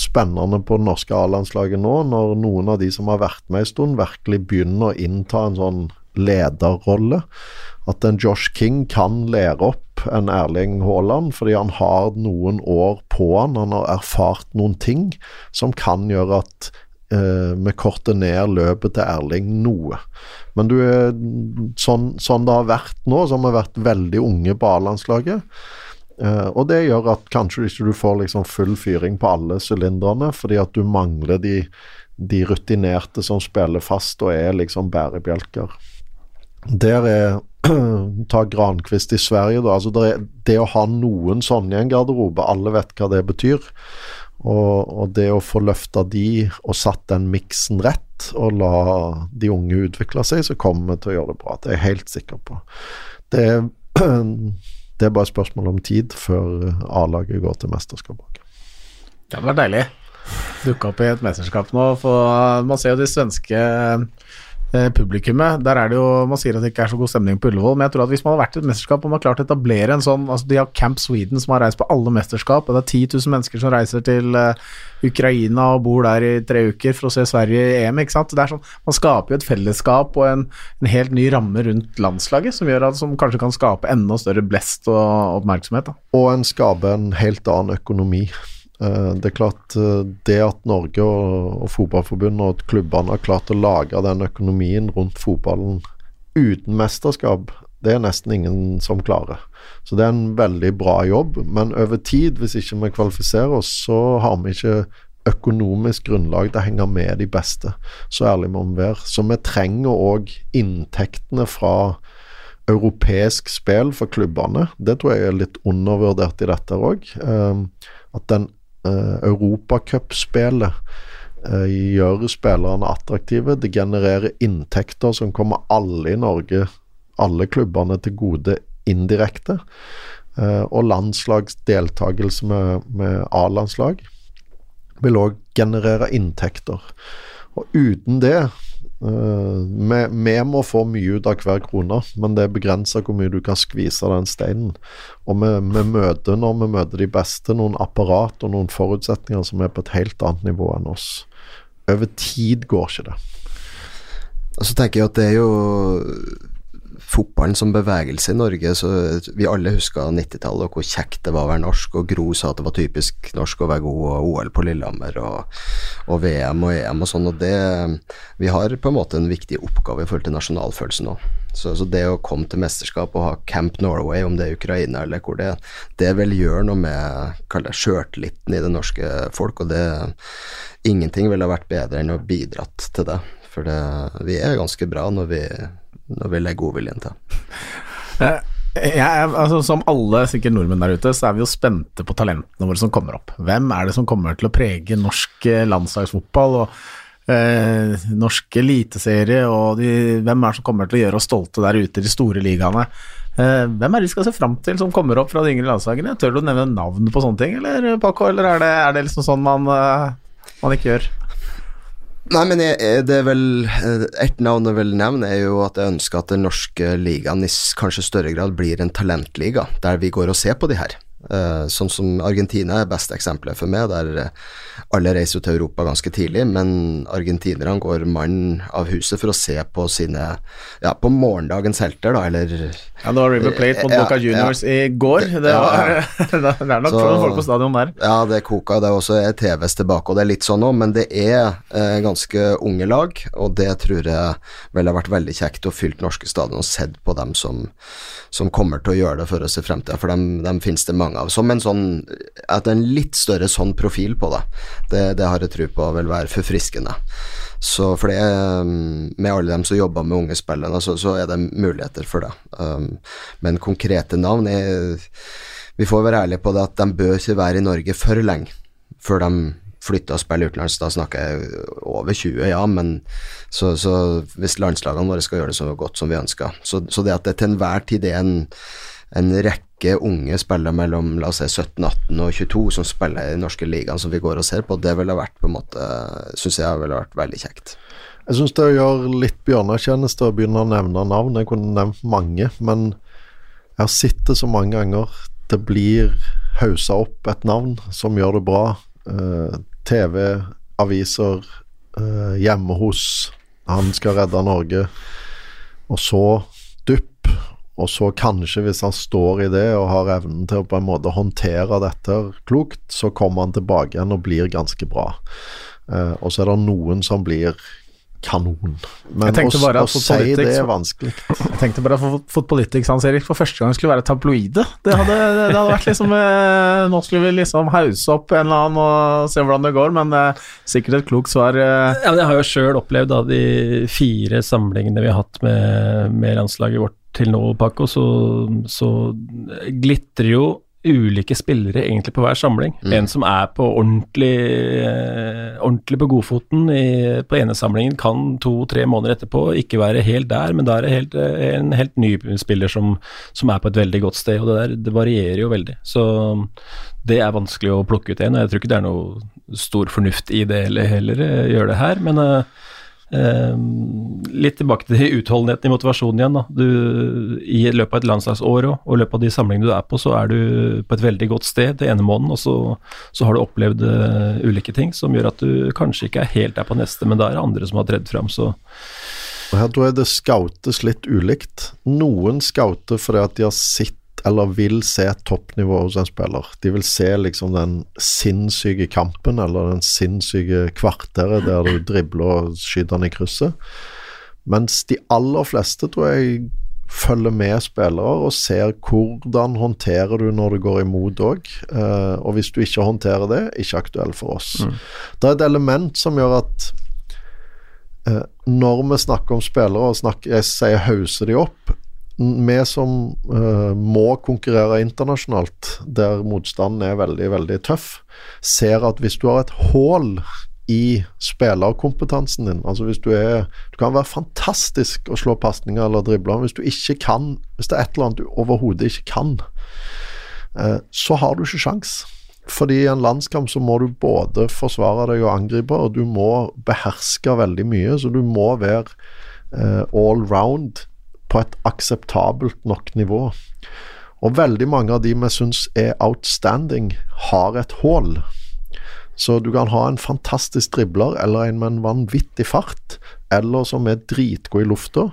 spennende på det norske A-landslaget nå, når noen av de som har vært med en stund, virkelig begynner å innta en sånn lederrolle. At en Josh King kan lære opp en Erling Haaland, fordi han har noen år på han, han har erfart noen ting som kan gjøre at eh, vi korter ned løpet til Erling noe. Men du, sånn, sånn det har vært nå, så har vi vært veldig unge på A-landslaget. Uh, og det gjør at kanskje ikke du får liksom full fyring på alle sylinderne, fordi at du mangler de, de, rutinerte som spiller fast og er liksom bærebjelker. Der er Ta Grankvist i Sverige, da. Altså det, det, å ha noen sånne i en garderobe, alle vet hva det betyr. Og, og det å få løfta de og satt den miksen rett, og la de unge utvikle seg, så kommer vi til å gjøre det bra. Det er jeg helt sikker på. Det er Det er bare et spørsmål om tid før A-laget går til mesterskap. Det hadde vært deilig. Dukke opp i et mesterskap nå. For man ser jo de svenske eh, publikummet. Der er det jo Man sier at det ikke er så god stemning på Ullevål, men jeg tror at hvis man har vært i et mesterskap og man har klart å etablere en sånn altså De har Camp Sweden som har reist på alle mesterskap, og det er 10 000 mennesker som reiser til uh, Ukraina og bor der i tre uker for å se Sverige i EM. ikke sant? Det er sånn, Man skaper jo et fellesskap og en, en helt ny ramme rundt landslaget som gjør at som kanskje kan skape enda større blest og oppmerksomhet. da. Og en skaper en helt annen økonomi. Eh, det er klart eh, det at Norge og, og Fotballforbundet og klubbene har klart å lage den økonomien rundt fotballen uten mesterskap, det er nesten ingen som klarer. Så det er en veldig bra jobb, men over tid, hvis ikke vi kvalifiserer oss, så har vi ikke økonomisk grunnlag til å henge med de beste. Så ærlig må vi være. Så vi trenger òg inntektene fra europeisk spill for klubbene. Det tror jeg er litt undervurdert i dette òg. Um, at den uh, europacupspillet uh, gjør spillerne attraktive. Det genererer inntekter som kommer alle i Norge, alle klubbene, til gode indirekte. Uh, og landslagsdeltakelse med, med A-landslag vil òg generere inntekter. Og uten det vi, vi, må få mye ut av hver krone, men det er begrensa hvor mye du kan skvise den steinen. Og vi, vi, møter, når vi møter de beste, noen apparat og noen forutsetninger som er på et helt annet nivå enn oss. Over tid går ikke det. Og så tenker jeg at det er jo fotballen som bevegelse i Norge, så vi alle husker 90-tallet og hvor kjekt det var å være norsk, og Gro sa at det var typisk norsk å være god, og OL på Lillehammer og, og VM og EM og sånn, og det Vi har på en måte en viktig oppgave i forhold til nasjonalfølelsen òg. Så, så, det å komme til mesterskap og ha Camp Norway, om det er Ukraina eller hvor det er, det vil gjøre noe med sjøltilliten i det norske folk, og det Ingenting ville vært bedre enn å bidratt til det. For det, vi er ganske bra når vi når vil jeg godviljen til. Eh, jeg, altså, som alle sikkert nordmenn der ute, så er vi jo spente på talentene våre som kommer opp. Hvem er det som kommer til å prege norsk eh, landslagsfotball og eh, norsk eliteserie, og de, hvem er det som kommer til å gjøre oss stolte der ute i de store ligaene? Eh, hvem er det vi skal se fram til som kommer opp fra de yngre landslagene? Tør du å nevne navn på sånne ting, eller Paco, eller er det, er det liksom sånn man, uh, man ikke gjør? Nei, men jeg, det er vel eh, Et navn jeg vil nevne, er jo at jeg ønsker at den norske ligaen i kanskje større grad blir en talentliga, der vi går og ser på de her. Uh, sånn som Argentina er beste eksempelet for meg, der uh, alle reiser til Europa ganske tidlig, men argentinerne går mann av huset for å se på sine Ja, på morgendagens helter, da, eller Ja, det var River Plate mot Boca Juniors ja, i går. Det, var, ja, det er nok Så, folk på stadion der. Ja, det koka. Det er også TVs tilbake, og det er litt sånn òg, men det er eh, ganske unge lag, og det tror jeg vel har vært veldig kjekt å fylle norske stadion og sett på dem som, som kommer til å gjøre det for oss i fremtida, for dem, dem finnes det mange mange av. Som en sånn At en litt større sånn profil på det, det, det har jeg tro på vil være forfriskende. Så for det um, Med alle dem som jobber med unge spillere, så, så, er det muligheter for det. Um, men konkrete navn er Vi får være ærlige på det at de bør ikke være i Norge for lenge før de flytter og spiller utenlands. Da snakker jeg over 20, ja, men så, så hvis landslagene våre skal gjøre det så godt som vi ønsker Så, så det at det til enhver tid er en, en rekke unge spillere mellom la oss si 17, 18 og 22 som spiller i den norske ligaen som vi går og ser på, det ville vært på en måte Syns jeg ville vært veldig kjekt. Jeg syns det gjør litt bjørnetjeneste å begynne å nevne navn. Jeg kunne nevnt mange, men jeg har sett det så mange ganger. Det blir hausa opp et navn som gjør det bra. Uh, TV, aviser, uh, hjemme hos Han skal redde Norge. Og så og så kanskje, hvis han står i det og har evnen til å på en måte håndtere dette klokt, så kommer han tilbake igjen og blir ganske bra. Uh, og så er det noen som blir kanon. Men å, å si det er vanskelig. Jeg tenkte bare at Fotpolitics Hans Erik for første gang skulle være tabloide. Det hadde, det hadde vært liksom eh, Nå skulle vi liksom hause opp en eller annen og se hvordan det går, men eh, sikkert et klokt svar. Eh. Ja, men Jeg har jo sjøl opplevd da de fire samlingene vi har hatt med, med landslaget vårt til nå, Paco, så, så glitrer jo ulike spillere egentlig på hver samling. Mm. En som er på ordentlig, eh, ordentlig på godfoten i, på ene samlingen, kan to-tre måneder etterpå ikke være helt der, men da er det helt, eh, en helt ny spiller som, som, er på et veldig godt sted. og Det der det varierer jo veldig. Så det er vanskelig å plukke ut en, og jeg tror ikke det er noe stor fornuft i det heller, heller eh, gjøre det her. men uh, litt tilbake til utholdenheten i motivasjonen igjen. da. Du, I løpet av et landslagsår og, og i løpet av de samlingene du er på, så er du på et veldig godt sted den ene måneden, og så, så har du opplevd uh, ulike ting som gjør at du kanskje ikke er helt der på neste, men da er det andre som har tredd fram. så og Her tror jeg det scoutes litt ulikt. Noen scouter fordi at de har sett eller vil se toppnivå hos en spiller. De vil se liksom den sinnssyke kampen eller den sinnssyke kvarteret der du dribler og skyter den i krysset. Mens de aller fleste tror jeg følger med spillere og ser hvordan håndterer du når det går imot òg. Uh, og hvis du ikke håndterer det, ikke aktuell for oss. Mm. Det er et element som gjør at uh, når vi snakker om spillere og snakker, jeg sier hauser de opp, vi som uh, må konkurrere internasjonalt, der motstanden er veldig, veldig tøff, ser at hvis du har et hull i spillerkompetansen din. Altså hvis du er Du kan være fantastisk å slå pasninger eller drible, hvis du ikke kan Hvis det er et eller annet du overhodet ikke kan, uh, så har du ikke sjans. Fordi i en landskamp så må du både forsvare deg og angripe, og du må beherske veldig mye, så du må være uh, all round på et akseptabelt nok nivå. Og veldig mange av de vi syns er outstanding, har et hull. Så du kan ha en fantastisk dribler eller en med en vanvittig fart, eller som er dritgod i lufta.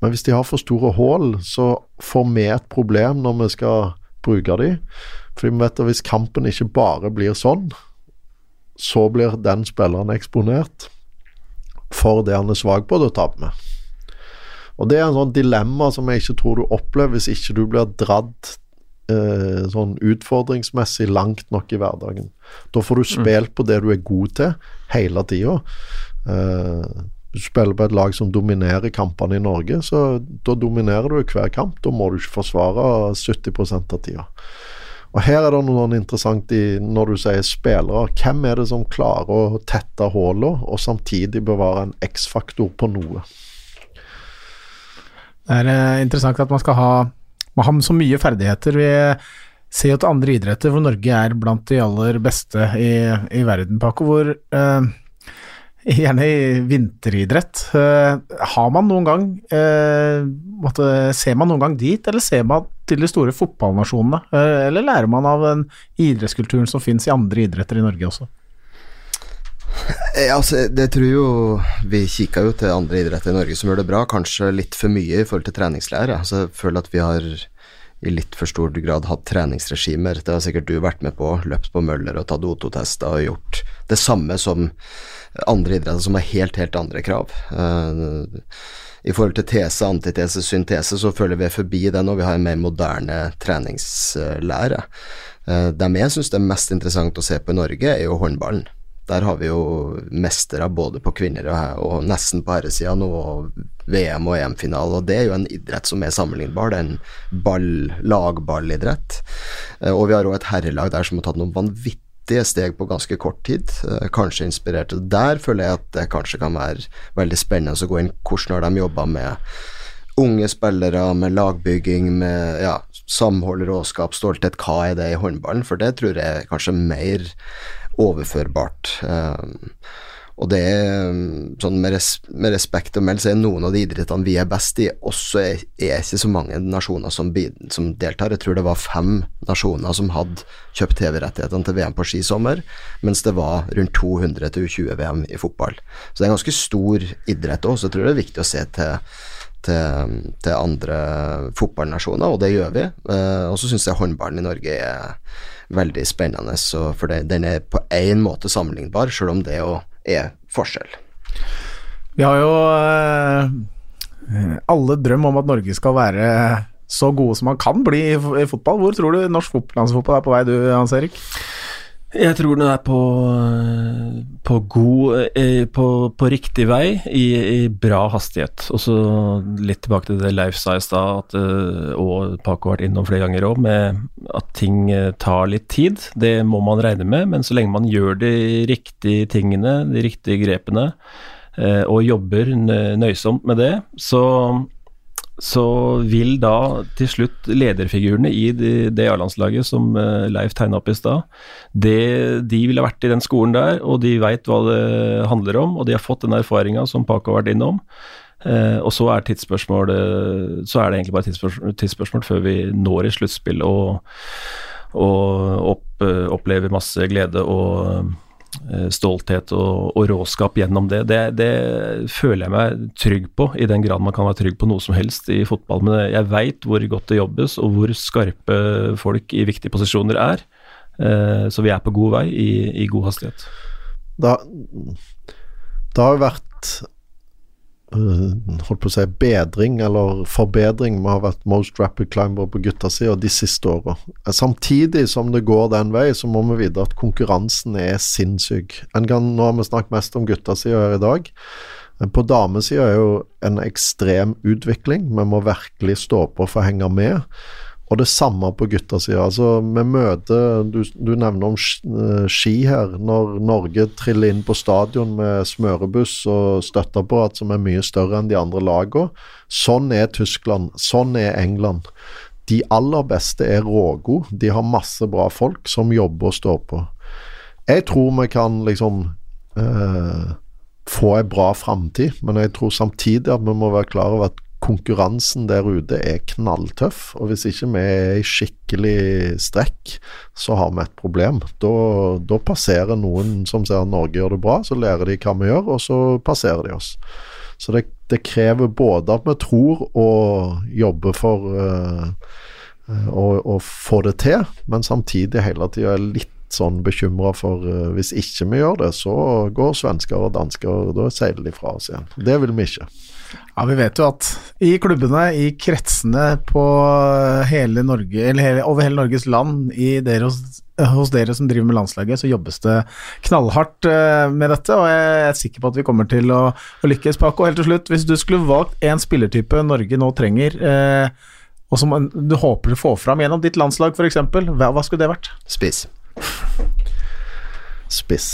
Men hvis de har for store hull, så får vi et problem når vi skal bruke de. Fordi vi vet at hvis kampen ikke bare blir sånn, så blir den spilleren eksponert for det han er svak på, da taper vi. Og Det er en sånn dilemma som jeg ikke tror du opplever hvis ikke du blir dratt eh, sånn utfordringsmessig langt nok i hverdagen. Da får du mm. spilt på det du er god til, hele tida. Eh, du spiller på et lag som dominerer kampene i Norge, så da dominerer du hver kamp. Da må du ikke forsvare 70% av tida. Og Her er det noe interessant i, når du sier spillere. Hvem er det som klarer å tette hullene, og samtidig bevare en X-faktor på noe? Det er eh, interessant at man skal ha, man har så mye ferdigheter. Vi ser jo til andre idretter hvor Norge er blant de aller beste i, i verden, Paco. Hvor eh, Gjerne i vinteridrett. Eh, har man noen gang eh, måtte, Ser man noen gang dit, eller ser man til de store fotballnasjonene? Eller lærer man av den idrettskulturen som finnes i andre idretter i Norge også? Ja, altså, det tror jo Vi kikka jo til andre idretter i Norge som gjør det bra, kanskje litt for mye i forhold til treningslære. Altså, jeg føler at vi har i litt for stor grad hatt treningsregimer. Det har sikkert du vært med på. Løpt på møller og tatt O2-tester og gjort det samme som andre idretter som har helt, helt andre krav. Uh, I forhold til tese, antitese, syntese, så føler vi forbi det nå. Vi har en mer moderne treningslære. Uh, det jeg syns er mest interessant å se på i Norge, er jo håndballen. Der har vi jo mestere både på kvinner og, og nesten på herresida nå, og VM og EM-finale. Og det er jo en idrett som er sammenlignbar. Det er en ball, lagballidrett. Eh, og vi har òg et herrelag der som har tatt noen vanvittige steg på ganske kort tid. Eh, kanskje inspirert. Der føler jeg at det kanskje kan være veldig spennende å gå inn hvordan har de jobba med unge spillere, med lagbygging, med ja, samhold, råskap, stolthet. Hva er det i håndballen? For det tror jeg kanskje mer overførbart. Um, og det er sånn med, res med respekt å melde, så er noen av de idrettene vi er best i, også er, er ikke så mange nasjoner som, som, deltar. Jeg tror det var fem nasjoner som hadde kjøpt TV-rettighetene til VM på ski sommer, mens det var rundt 200 til U20-VM i fotball. Så det er en ganske stor idrett òg, så jeg tror det er viktig å se til, til, til andre fotballnasjoner, og det gjør vi. Uh, og så syns jeg håndballen i Norge er veldig spennende. for det, den er på én måte sammenlignbar, selv om det jo er forskjell. Vi har jo eh, alle drøm om at Norge skal være så gode som man kan bli i fotball. Hvor tror du norsk landslagsfotball er på vei, du Hans Erik? Jeg tror den er på, på god eh, på, på, riktig vei, i, i bra hastighet. Og så litt tilbake til det Leif sa i stad, eh, og Paco har vært innom flere ganger òg, med at ting eh, tar litt tid. Det må man regne med, men så lenge man gjør de riktige tingene, de riktige grepene, og jobber nøysomt med det, så så vil da til slutt lederfigurene i det, A-landslaget som eh, Leif tegna opp i stad, de ville vært i den skolen der, og de veit hva det handler om, og de har fått den erfaringa som Paco har vært innom. Uh, og så er, så er det egentlig bare tidsspørsmål, tidsspørsmål før vi når i sluttspill og, og opp, uh, opplever masse glede og stolthet og, og, råskap gjennom det. det. det. føler jeg meg trygg på, i den grad man kan være trygg på noe som helst i fotball. Men jeg veit hvor godt det jobbes, og hvor skarpe folk i viktige posisjoner er. Eh, så vi er på god vei i, i god hastighet. Da, det har vært Eh, holdt på å si bedring, eller forbedring. Vi har vært most rapid climber på guttasida de siste åra. Samtidig som det går den vei, så må vi vite at konkurransen er sinnssyk. Kan, nå har vi snakket mest om guttasida her i dag. På damesida er jo en ekstrem utvikling. Vi må virkelig stå på for å henge med. Og det samme på guttasida. Altså, vi møter du, du, nevner om eh, ski her. Når Norge triller inn på stadion med smørebuss og støtteapparat som er mye større enn de andre lagene. Sånn er Tyskland. Sånn er England. De aller beste er rågode. De har masse bra folk som jobber og står på. Jeg tror vi kan liksom eh, få en bra framtid, men jeg tror samtidig at vi må være klar over at konkurransen der ute er knalltøff, og hvis ikke vi er i skikkelig strekk, så har vi et problem. Da, da passerer noen som ser at Norge gjør det bra, så lærer de hva vi gjør, og så passerer de oss. Så det, det krever både at vi tror og jobber for uh, å, uh, få det til, men samtidig hele tida er litt sånn for uh, hvis ikke vi gjør det, så går svensker og dansker, og da seiler de fra oss igjen. Det vil vi ikke. Ja, Vi vet jo at i klubbene, i kretsene på hele Norge, eller over hele Norges land, dere hos, hos, dere som driver med landslaget, så jobbes det knallhardt uh, med dette. Og jeg er sikker på at vi kommer til å, å lykkes. Paco, helt til slutt, hvis du skulle valgt én spillertype Norge nå trenger, eh, og som du håper å få fram gjennom ditt landslag f.eks., hva, hva skulle det vært? Spiss. Spiss.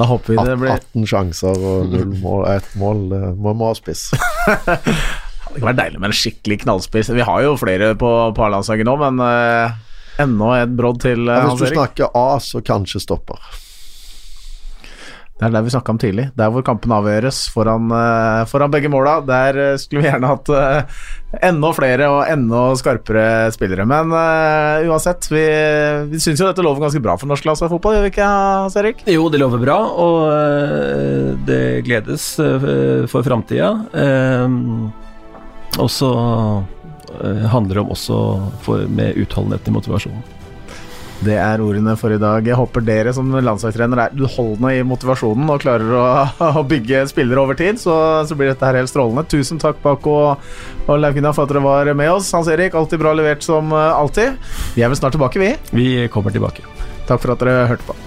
Da håper vi det blir 18 sjanser og null mål, ett mål. Må må ha spiss. det kan være deilig med en skikkelig knallspiss. Vi har jo flere på, på A-landslaget nå, men uh, enda et brodd til uh, Hvis du snakker A, så kanskje stopper. Det er der vi snakka om tidlig. Der hvor kampen avgjøres foran, uh, foran begge måla. Der uh, skulle vi gjerne hatt uh, enda flere og enda skarpere spillere. Men uansett, vi, vi syns jo dette lover ganske bra for norsk landslagsfotball, gjør vi ikke, Hans Erik? Jo, det lover bra, og det gledes for framtida. og så handler det om også for, med utholdenheten i motivasjonen. Det er ordene for i dag. Jeg håper dere som landslagstrener er utholdende i motivasjonen og klarer å, å bygge spillere over tid, så, så, blir dette her helt strålende. Tusen takk, Bako og Laukina, for at dere var med oss. Hans Erik, alltid bra levert som alltid. Vi er vel snart tilbake, vi? Vi kommer tilbake. Takk for at dere hørte på.